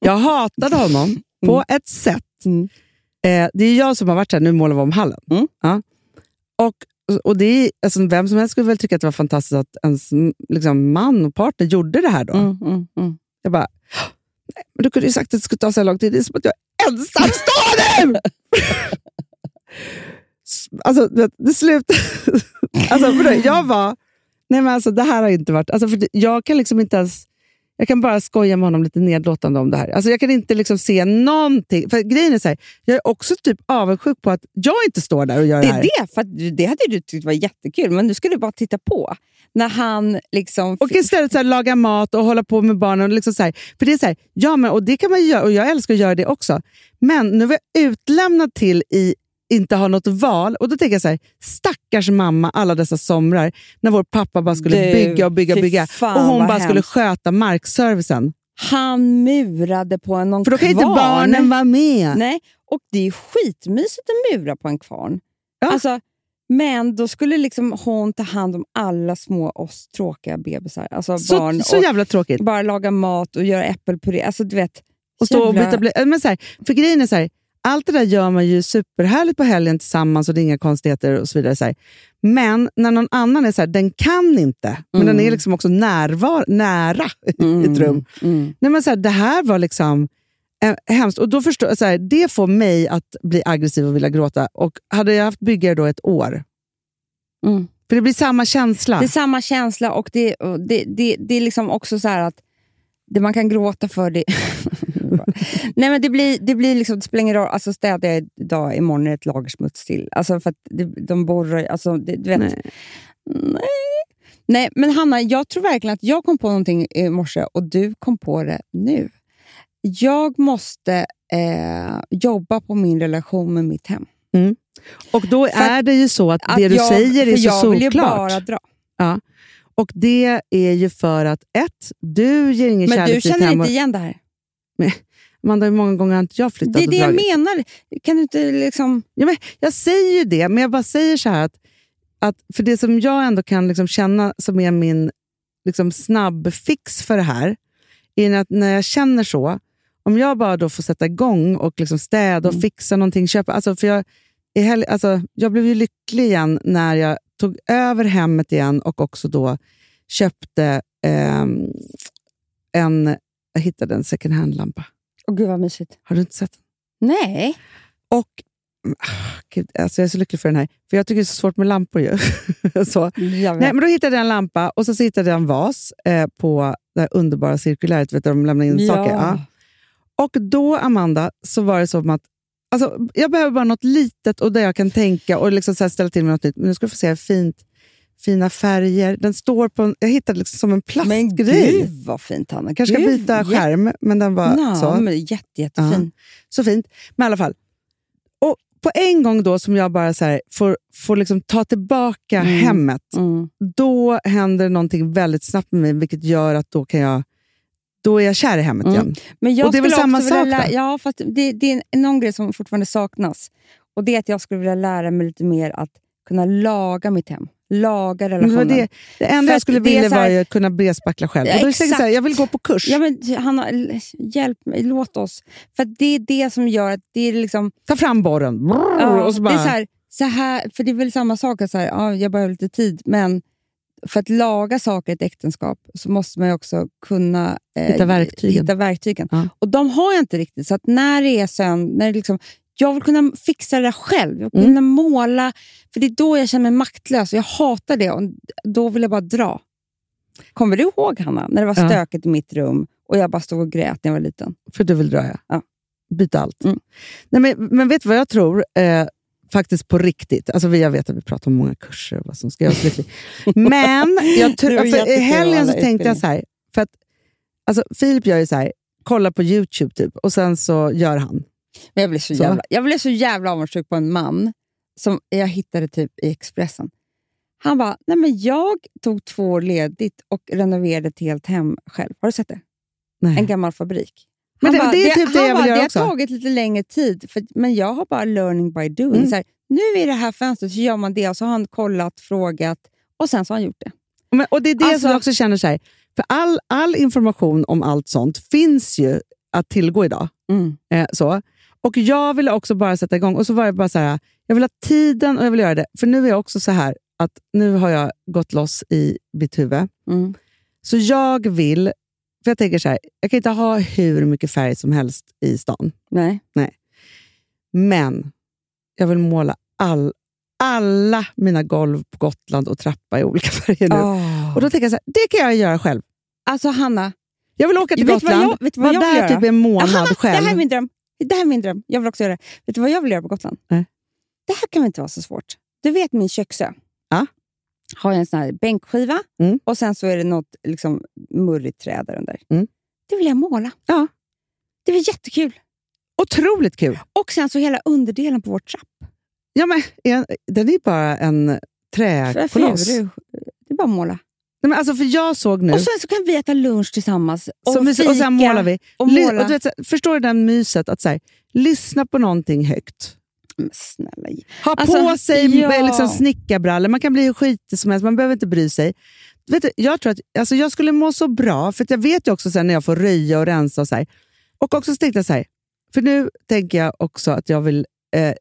Jag hatade honom på ett sätt. Mm. Eh, det är jag som har varit här, nu målar vi om hallen. Mm. Ja. Och och det är, alltså, vem som helst skulle väl tycka att det var fantastiskt att ens liksom, man och partner gjorde det här då. Mm, mm, mm. Jag bara, men du kunde ju sagt att det skulle ta så här lång tid. Det är som att jag ensamstående! Alltså, det, det slutade... <laughs> alltså, för jag var... Nej, men alltså, det här har inte varit... Alltså, för jag kan liksom inte ens... Jag kan bara skoja med honom lite nedlåtande om det här. Alltså, jag kan inte liksom se någonting. För grejen är så här, jag är också typ avundsjuk på att jag inte står där och gör det, Det här. är det, för att det hade du tyckt var jättekul, men nu ska du bara titta på. När han liksom... Och istället så här, laga mat och hålla på med barnen. Och liksom så här, för det är så här, ja, men, och det kan man göra och jag älskar att göra det också. Men nu var jag utlämnad till i inte ha något val. Och då tänker jag så här, stackars mamma alla dessa somrar när vår pappa bara skulle Du, bygga och bygga och bygga. fan, och hon bara skulle hemskt. sköta markservicen. Han murade på en någon För då kan kvarn. inte barnen vara med. Nej, och det är skitmysigt att mura på en kvarn. Ja. Alltså, men då skulle liksom hon ta hand om alla små oss tråkiga bebisar. Alltså Så, barn så och jävla tråkigt. bara laga mat och göra äppelpuré. Alltså, du vet, Och stå och jävla- byta blöjor. Men så här, för grejen är så här, allt det där gör man ju superhärligt på helgen tillsammans och det är inga konstigheter och så vidare. Så här. Men när någon annan är så här, den kan inte, men den är liksom också närvar, nära i <laughs> ett rum. Mm. Nej, men så här, det här var liksom eh, hemskt. Och då förstår, så här, det får mig att bli aggressiv och vilja gråta. Och hade jag haft byggare då ett år, Mm. för det blir samma känsla. Det är samma känsla och det, och det, det, det är liksom också så att det man kan gråta för det... <laughs> Nej, men det, blir, det, blir liksom, det spelar ingen roll. Alltså, städar jag idag, imorgon är det ett lager smuts till. Alltså, för det, de borrar... Alltså, det, du vet, Nej. Nej. Nej, men Hanna, jag tror verkligen att jag kom på någonting i morse och du kom på det nu. Jag måste eh, jobba på min relation med mitt hem. Och då För är det ju så att, Att det du jag, säger är så jag vill ju solklart. bara dra. Ja. Och det är ju för att ett, du ger ingen Men kärlek du till ditt känner inte igen det här? Amanda, hur många gånger har inte jag flyttat Det är det jag menar. Kan du inte liksom... Ja, men jag säger ju det, men jag bara säger så här att, att för det som jag ändå kan liksom känna som är min liksom snabbfix för det här, är att när jag känner så, om jag bara då får sätta igång och liksom städa och Mm. fixa någonting, köpa, alltså för jag, är hell, alltså, jag blev ju lycklig igen när jag tog över hemmet igen och också då köpte ehm, en, jag hittade en second hand-lampa. Åh gud vad mysigt. Har du inte sett den? Nej. Och, ah, Gud, alltså jag är så lycklig för den här, för jag tycker det är så svårt med lampor. Ju. <laughs> så. Nej, men då hittade jag en lampa och så, så hittade jag en vas eh, på det här underbara cirkuläret, vet du, de lämnar in Ja. saker. Ja. Och då, Amanda, så var det som att alltså, jag behöver bara något litet och där jag kan tänka och liksom så ställa till med något nytt. Men nu ska du få se fint, fina färger. Den står på en, jag hittade liksom som en men plastgrej. gud vad fint Hanna. kanske ska Gud, byta jätte- skärm, men den var Ja, så. men jätte, jättefin. Så fint. Men i alla fall. Och på en gång då som jag bara så här, får, får liksom ta tillbaka Mm. hemmet, Mm. då händer någonting väldigt snabbt med mig, vilket gör att då kan jag då är jag kär i hemmet Mm. igen. Men jag Och det är väl samma sak lä- då? Ja, fast det, det är någon grej som fortfarande saknas. Och Det är att jag skulle vilja lära mig lite mer att kunna laga mitt hem. Laga Men det, relationen. det, det enda jag skulle vilja här- var att kunna brespackla själv. Ja, så här, exakt. jag vill gå på kurs. Ja, men Hanna, l- hjälp mig, låt oss. För det är det som gör att det är liksom... Ta fram borren. Brrr, Ja, och så bara, det är så här, så här, för det är väl samma sak, så här, ja, jag behöver lite tid, men för att laga saker i ett äktenskap så måste man ju också kunna eh, Hitta verktygen. Hitta verktygen. Ja. Och de har jag inte riktigt. Så att när det är sönd, när det liksom, jag vill kunna fixa det där själv. Jag vill Mm. kunna måla, för det är då jag känner mig maktlös. Jag hatar det och då vill jag bara dra. Kommer du ihåg, Hanna, när det var Ja. stökigt i mitt rum och jag bara stod och grät när jag var liten? För du vill dra, ja. Ja. Byta allt. Mm. Nej, men, men vet du vad jag tror? Eh, faktiskt på riktigt. Alltså, jag vet att vi pratar om många kurser och vad som ska göra oss lycklig. <laughs> Men jag tror, för i jättekul med helgen så tänkte jag så här, för att alltså, Filip gör ju så här, kollar på YouTube typ, och sen så gör han. Men jag blev så, Så. jävla, jag blev så jävla avundsjuk på en man som jag hittade typ i Expressen. Han bara, nej men jag tog två år ledigt och renoverade ett helt hem själv. Har du sett det? Nej. En gammal fabrik. Men Han det- det är typ det han jag vill bara, göra det också." har tagit lite längre tid, för, men jag har bara learning by doing. Mm. Så här, nu är det här fönstret, så gör man det och så har han kollat, frågat och sen så har han gjort det. Men, och Det är det Alltså- som jag också känner så här, för all, all information om allt sånt finns ju att tillgå idag. Mm. Eh, så. Och jag ville också bara sätta igång. Och så var det bara så här, jag vill ha tiden och jag vill göra det. För nu är jag också så här, att nu har jag gått loss i mitt huvud. Mm. Så jag vill, för jag tänker så här, jag kan inte ha hur mycket färg som helst i stan. Nej. Men jag vill måla all, alla mina golv på Gotland och trappa i olika <laughs> färger nu. Åh. Och då tänker jag så här, det kan jag göra själv. Alltså Hanna, Jag vill åka till Gotland, vara jag vill där göra? typ en månad Hanna, själv. det här är min dröm. Det här är min dröm. Jag vill också göra det. Vet du vad jag vill göra på Gotland? Nej. Det här kan väl inte vara så svårt. Du vet min köksö? Ja. Har jag en sån här bänkskiva Mm. och sen så är det något liksom, murrigt träd där under. Mm. Det vill jag måla. Ja. Det blir jättekul. Otroligt kul. Och sen så hela underdelen på vår trapp. Ja, men, en- den är bara en träkoloss. Det är bara att måla. Nej, men alltså, för jag såg nu... Och sen så kan vi äta lunch tillsammans. Och, så mysigt, och sen fika målar vi. Och måla. Och du vet, så förstår du den myset att så här, lyssna på någonting högt? Men snälla. Ha Alltså, på sig ja. liksom, snickarbrallor. Man kan bli hur skitig som helst, man behöver inte bry sig. Vet du, jag tror att alltså, jag skulle må så bra, för jag vet ju också sen när jag får röja och rensa och så här. Och också så tänkte jag så här, för nu tänker jag också att jag vill... Eh,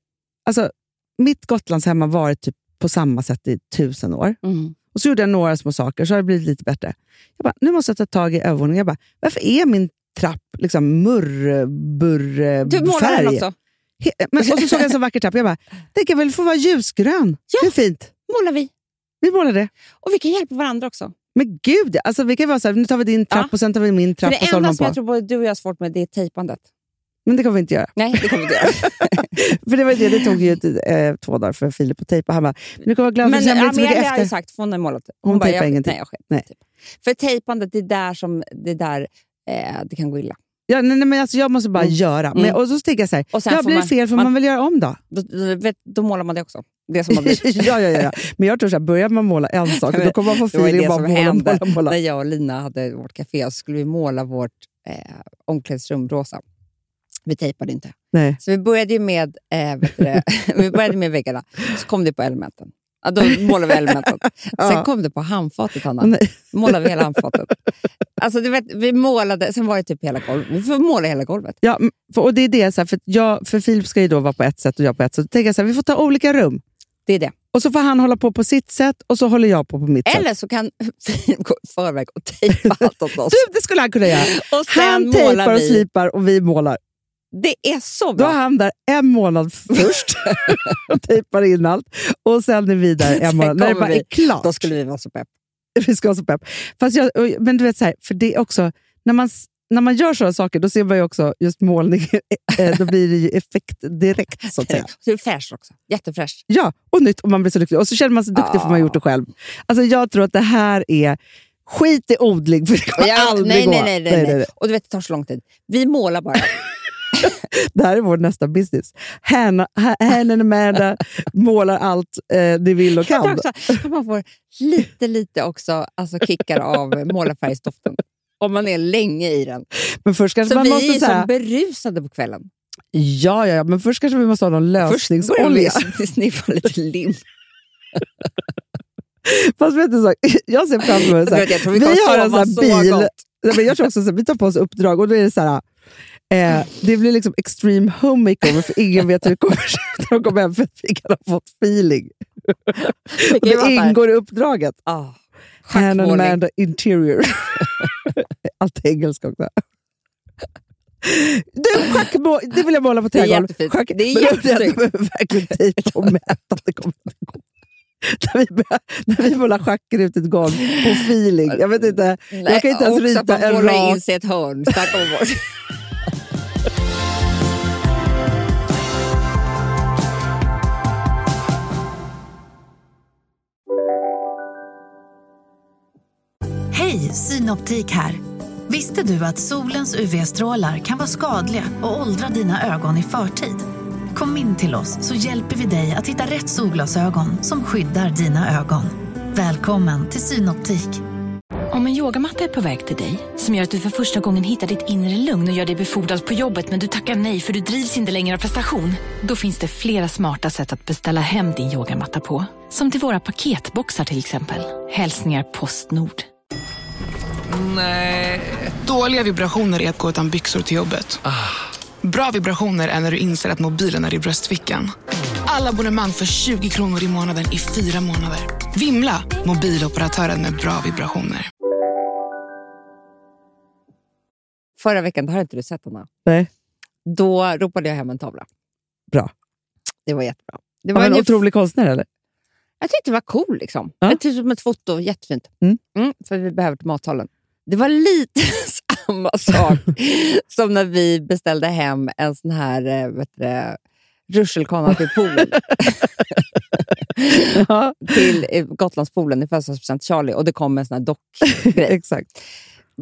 alltså, mitt Gotlandshem har varit typ på samma sätt i tusen år. Mm. Och så gjorde jag några små saker, så har det blivit lite bättre. Jag bara, nu måste jag ta tag i övervåningen. Jag bara, varför är min trapp liksom murrburrfärg? Du målar den också. He- Men, och så såg jag en så vacker trapp. Jag bara, den kan väl få vara ljusgrön? Ja. Hur fint? målar vi. Vi målar det. Och vi kan hjälpa varandra också. Men gud, alltså, vi kan vara så här, nu tar vi din trapp Ja. och sen tar vi min För trapp det och så enda som på. jag tror både du och jag har svårt med det är tejpandet. Men det kommer vi inte göra. Nej, det kommer vi inte göra. <laughs> För det, var det, det tog ju eh, två dagar för Filip att tejpa. Han bara, nu kommer jag vara glad för Men inte så Amelia mycket har ju efter. sagt, för hon har målat. Hon bara, tejpar jag, ingenting. Nej, jag skiter Nej. Typ. För tejpandet, det är där, som, det är där eh, det kan gå illa. Ja, nej, nej, men alltså, jag måste bara Mm. göra. Men, Mm. och så tänker jag så här, Och sen ja, får blir man- fel får man, man- väl göra om då. Då, då, då målar man det också. Det som har blivit. <laughs> ja, ja, ja, ja. Men jag tror så här, börjar man måla en <laughs> sak, då kommer man få feeling det och bara måla, hände måla, måla. när jag och Lina hade vårt café. Så skulle vi måla vårt eh, omklädningsrum rosa. Vi tejpade inte. Nej. Så vi började ju med, eh, du <laughs> vi började med väggarna. Så kom det på elementen. Ja, då målade vi elementen. <laughs> Sen Ja. kom det på handfatet, Hanna. Nej. målade vi hela handfatet. Alltså, du vet, vi målade, sen var det typ hela golvet. Vi får måla hela golvet. Ja, för, och det är det, så här, för, jag, för Filip ska ju då vara på ett sätt och jag på ett sätt. Så tänker jag så här, vi får ta olika rum. Det är det. Och så får han hålla på på sitt sätt och så håller jag på på mitt sätt. Eller så kan <laughs> Filip gå i förväg och tejpa allt åt oss. Du, det skulle han kunna göra. Han tejpar och slipar och vi målar. Det är så Då bra. är han där en månad först och <laughs> tejpar in allt. Och sen är vi där en månad. När det bara vi. är klart. Då skulle vi vara så pepp. <laughs> vi ska vara så pepp. Fast jag, men du vet, så här, för det också, när man, när man gör sådana saker, då ser man ju också just målning, <laughs> eh, då blir det ju effekt direkt. Så att säga. Så det är fräscht också. Jättefräscht. Ja, och nytt och man blir så lycklig. Och så känner man sig duktig för man har gjort det själv. Alltså, jag tror att det här är skit i odling, för det kommer aldrig nej, gå. nej, nej, nej, nej. Och du vet, det tar så lång tid. Vi målar bara. <laughs> Det här är vår nästa business. Hanna Hanna Amanda målar allt eh, ni vill och Jag kan. också man får lite, lite också alltså kickar av målarfärgsdoften. Om man är länge i den. Men först kanske Så man vi måste är säga, som berusade på kvällen. ja, ja, ja, men först kanske vi måste ha någon Först lösningsolja. vi <laughs> sniffa lite lim. <laughs> Fast vet du, så, jag ser framför mig så här, jag tror vi vi har en sån så här bil. men jag tror också att vi tar på oss uppdrag och då är det så här, eh, det blir liksom extreme home makeover för ingen vet hur det kommer se ut när de kommer hem för att vi kan ha fått feeling. Det det ingår i uppdraget. ah, Hannah schackmålning. Amanda Interior. <laughs> Allt är engelska också. Du, schackmål, det vill jag måla på Det är trägolv. jättefint. Schack, Det är men. Jag behöver verkligen tejpa och mäta. att Det kommer att gå. När vi, när vi målar schackor ut ett golv på feeling. Jag vet inte. jag kan inte ens också att rita man en målar rak... in sig i ett hörn. Hej, Synoptik här. Visste du att solens UV-strålar kan vara skadliga och åldra dina ögon i förtid? Kom in till oss så hjälper vi dig att hitta rätt solglasögon som skyddar dina ögon. Välkommen till Synoptik. Om en yogamatta är på väg till dig, som gör att du för första gången hittar ditt inre lugn och gör dig befordrad på jobbet men du tackar nej för du drivs inte längre av prestation. Då finns det flera smarta sätt att beställa hem din yogamatta på. Som till våra paketboxar till exempel. Hälsningar Postnord. Dåliga vibrationer är att gå utan byxor till jobbet. Bra vibrationer är när du inser att mobilen är i bröstfickan. Alla abonnemang för 20 kronor i månaden i fyra månader. Vimla! Mobiloperatören med bra vibrationer. Förra veckan, det har inte du sett Anna. Nej. Då ropade jag hem en tavla. Bra. Det var jättebra. Det var en otrolig konstnär eller? Jag tyckte det var cool. Liksom. Ja. Det typ som ett foto, jättefint. Mm. för vi behöver till matsalen. Det var lite <laughs> samma sak <laughs> som när vi beställde hem en sån här eh, vet du, rutschkana till poolen. <laughs> Ja. till eh, Gotlandspoolen i födelsedagspresent Charlie och det kom en sån här dockgrej. Exakt.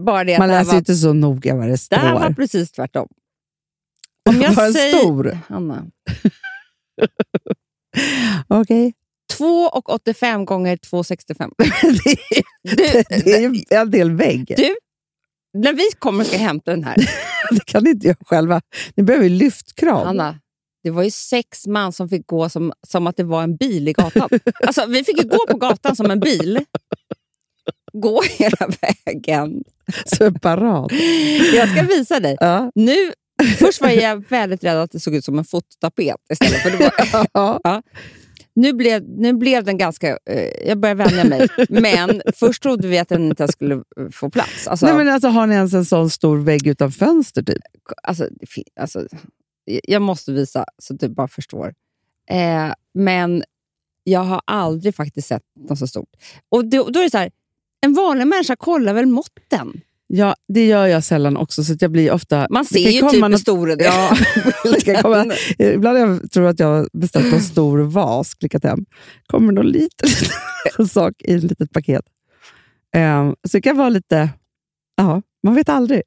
Bara det Man läser var, inte så noga vad det det här var står. precis tvärtom. Om jag Var den säger, stor? Anna, Okej. 2,85 gånger 2,65. <laughs> det, Du, det är ju en del vägg. du, när vi kommer ska hämta den här, <laughs> Det kan ni inte göra själva. Ni behöver lyftkran. Anna, det var ju sex man som fick gå som, som att det var en bil i gatan. <laughs> Alltså, vi fick ju gå på gatan som en bil. Gå hela vägen. Separat. Jag ska visa dig. Ja. Nu, först var jag väldigt rädd att det såg ut som en fototapet istället. För det var, Ja. Nu, blev, nu blev den ganska... Eh, jag börjar vänja mig. <laughs> Men först trodde vi att den inte skulle eh, få plats. Alltså, Nej, men alltså, har ni ens en sån stor vägg utan fönster? Typ? alltså, alltså, jag måste visa så att du bara förstår. Eh, men jag har aldrig faktiskt sett något så stort. Och då, då är det så här, en vanlig människa kollar väl måtten? Ja, det gör jag sällan också. Så jag blir ofta... Man det ser ju typ något- stor det. <laughs> Ja, det komma, ibland jag tror att jag har beställt en stor vas, klickat hem. kommer någon liten <laughs> sak i ett litet paket. Um, så det kan vara lite... Ja, man vet aldrig.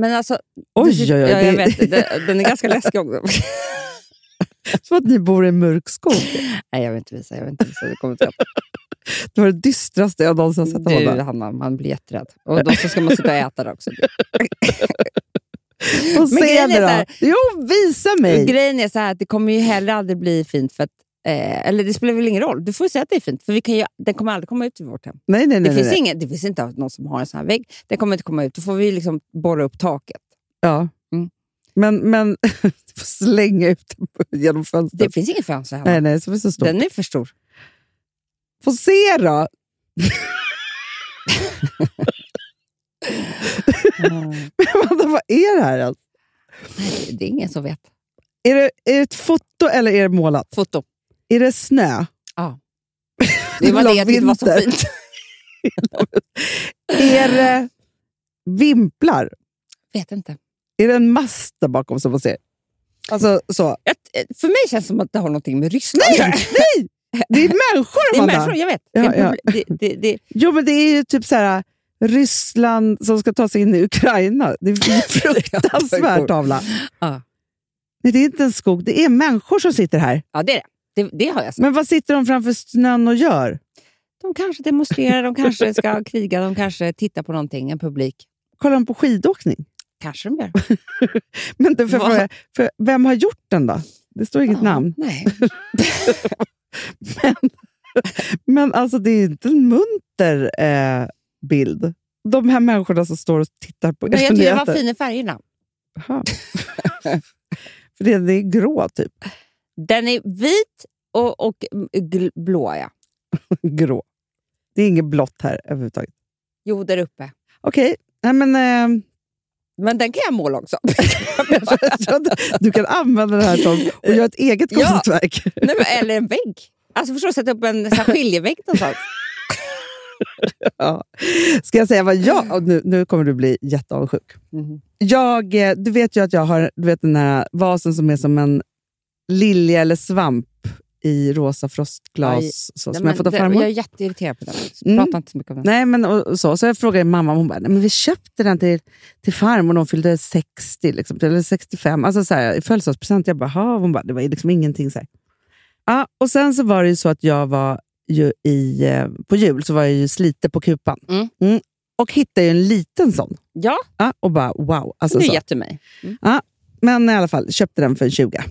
Men alltså, Oj, du- oj, oj, Ja, jag det- vet, det, den är ganska läskig också. <laughs> Som att ni bor i en mörk skog. Nej, jag vill inte visa. Jag vill inte visa. Det kommer inte Det var det dystraste jag någonsin sett. Du. Hanna, man blir jätterädd. Och då ska man sitta och äta det också. <laughs> Grejen är det så här- då. Jo, visa mig! Grejen är så här att det kommer ju heller aldrig bli fint. För att, eh, eller det spelar väl ingen roll. Du får säga att det är fint. För vi kan ju, den kommer aldrig komma ut i vårt hem. Nej, nej, nej. det, finns nej. Ingen, det finns inte någon som har en sån här vägg. Den kommer inte komma ut. Då får vi liksom borra upp taket. Ja. Mm. Men, men <laughs> du slänga ut den genom fönstret. Det finns ingen fönster hemma. Nej, nej, så det är så stort. Den är för stor. Få se då! <laughs> Amanda, vad är det här? ens? Nej, det är ingen som vet. Är det, är det ett foto eller är det målat? Foto. Är det snö? Ja. <laughs> Det var det jag tyckte var så fint. <laughs> Är det vimplar? Vet inte. Är det en mast där bakom som man ser? Alltså så. Jag, för mig känns det som att det har någonting med Ryssland Nej, nej! Det är människor, Det är Amanda. människor, jag vet. Ja, ja. det, det, det, Jo, men det är ju typ så här Ryssland som ska ta sig in i Ukraina. Det är <laughs> en fruktansvärd tavla. Ja. Nej, det är inte en skog, det är människor som sitter här. ja, det är det. det. Det har jag sett. Men vad sitter de framför snön och gör? De kanske demonstrerar, de kanske ska <laughs> kriga, de kanske tittar på någonting, en publik. Kollar de på skidåkning? Kanske de gör. <laughs> Men du, för, för, för, vem har gjort den då? Det står inget Ja, namn. Nej. Men, men alltså, det är inte en munter eh, bild. De här människorna som står och tittar på Men jag tycker det var fin i färgerna. <laughs> För det, det är grå, typ. Den är vit och, och blå. Ja. <laughs> grå. Det är inget blått här överhuvudtaget. Jo, där uppe. Okej, nej men... Eh, Men den kan jag måla också. <laughs> <laughs> du kan använda det här som och göra ett eget Ja. konstverk. Nej, men, eller en vägg. Alltså förstår du, sätta upp en så skiljevägg någonstans. <laughs> Ja. Ska jag säga vad jag... Nu, nu kommer du bli jätteavundsjuk. Mhm. Jag, eh, du vet ju att jag har du vet den här vasen som är som en lilja eller svamp i rosa frostglas Aj. så, som men jag fått av farmor. Jag är jätteirriterad på den. Mm. Prata inte så mycket om den. Nej, men, och, och så. så jag frågade mamma, hon bara, Nej, men vi köpte den till, till farmor när hon fyllde 60, liksom, eller 65, alltså så här, i födelsedagspresent. Jag bara, "Ha." hon bara, det var liksom ingenting. Så här. Ja, och sen så var det ju så att jag var ju i, eh, på jul så var jag ju slite på kupan. Mm. och hittade ju en liten sån. Ja, Ja, och bara wow. Alltså, du så. mig. Mm. Ja, men i alla fall, köpte den för en 20.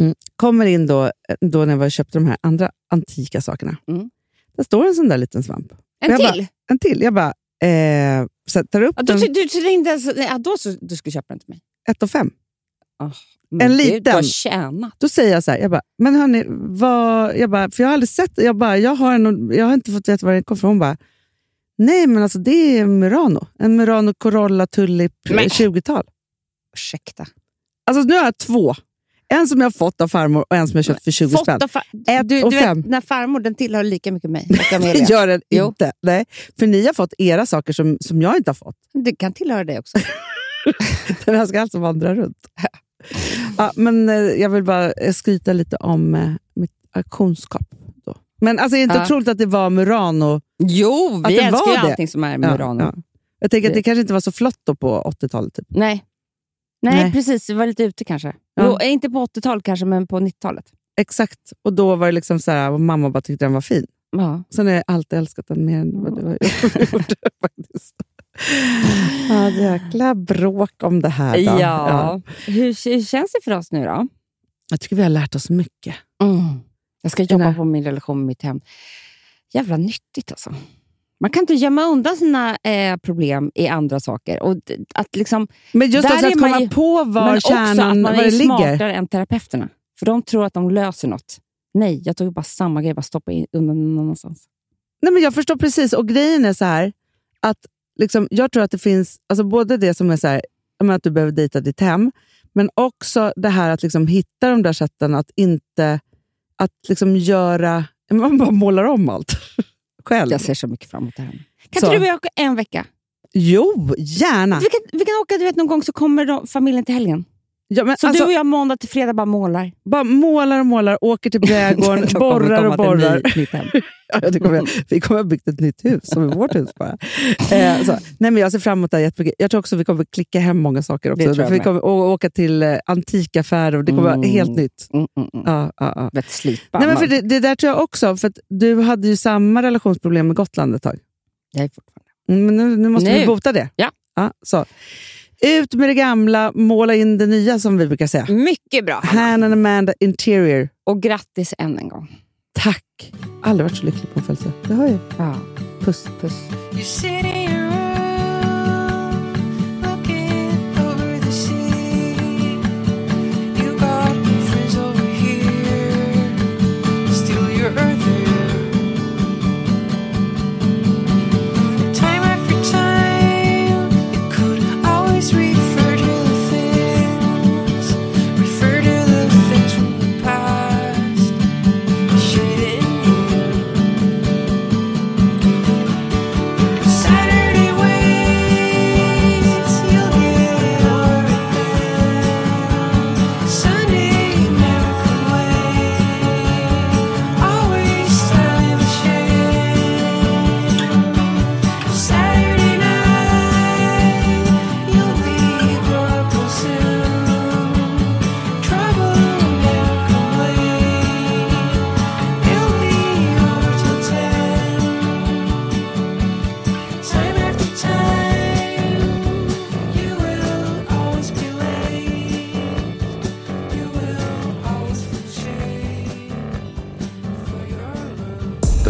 Mm. Kommer in då, då när jag köpte de här andra antika sakerna. Mm. Där står en sån där liten svamp. En till? Bara, en till. Jag bara, eh, sätter upp Ja, du, den. du, du, ringde, alltså- ja, då så, du skulle köpa den till mig. ett och fem. Men En liten. Du har tjänat. Då säger jag så här, jag bara, men hörni, vad, jag bara, för jag har aldrig sett, jag bara, jag har, en, jag har inte fått veta var den kom ifrån. Hon bara, nej men alltså det är Murano. En Murano Corolla Tulip Men- 20-tal. Ursäkta. Alltså nu har jag två. En som jag har fått av farmor och en som jag köpt för 20 spänn. Fått Ett du, och du fem. Vet, när farmor, den tillhör lika mycket mig. <laughs> Amelia. Gör den Jo. inte. Nej. För ni har fått era saker som, som jag inte har fått. Det kan tillhöra dig också. <laughs> Den här ska alltså vandra runt. <laughs> ja, men eh, jag vill bara eh, skryta lite om eh, mitt auktionskap. Då. Men alltså, är det inte Ja. otroligt att det var Murano? Jo, Att vi det älskar var ju det. allting som är Ja, Murano. ja. Jag tänker att det kanske inte var så flott på 80-talet. Typ. Nej. Nej, Nej. precis. Vi var lite ute kanske. Ja. Jo, inte på 80-talet kanske, men på 90-talet. Exakt. Och då var det liksom så här, och mamma bara tyckte den var fin. Ja. Sen har jag alltid älskat den mer än vad du har gjort. <laughs> faktiskt. Ja, jäkla bråk om det här. Då. Ja. Hur, hur känns det för oss nu då? Jag tycker vi har lärt oss mycket. Mm. Jag ska jobba på min relation med mitt hem. Jävla nyttigt alltså. Man kan inte gömma undan sina eh, problem i andra saker. Och att liksom, Men just Där alltså att komma ju- på men var också att kärnan, man var är ligger. smartare än terapeuterna. För de tror att de löser något. Nej, jag tog bara samma grej, bara stoppa in undan någon annanstans. Nej, men jag förstår precis. Och grejen är så här, att liksom, jag tror att det finns alltså både det som är så här, att du behöver dejta ditt hem, men också det här att liksom hitta de där sätten att inte att liksom göra... <laughs> Man bara målar om allt själv. Jag ser så mycket fram emot det här. Kan Så. inte du och jag åka en vecka? Jo, gärna. Vi kan, vi kan åka du vet, någon gång så kommer de, familjen till helgen. Ja, men Så alltså, du och jag måndag till fredag bara målar. bara målar och målar, åker till brädgården, <laughs> borrar och borrar. ny-. <laughs> Ja, det kommer, vi kommer ha byggt ett nytt hus, som är vårt hus bara. <laughs> Eh, så. Nej, men jag ser fram emot det här jättemycket. Jag tror också vi kommer klicka hem många saker också. Vi kommer å- åka till eh, antikaffärer och det kommer Mm. vara helt nytt. Mm, mm, mm. Ja, ja, ja. Vet, slipa. Nej, men för det, det där tror jag också, för att du hade ju samma relationsproblem med Gotland ett tag. Jag är fortfarande. Mm, Men nu, nu måste Nu. vi bota det. Ja. så. Ut med det gamla, måla in det nya som vi brukar säga. Mycket bra. Hanna. Han and Amanda Interior. Och grattis än en gång. Tack! Aldrig varit så lycklig på en födelsedag. Det hör ju. Ja. Puss. Puss.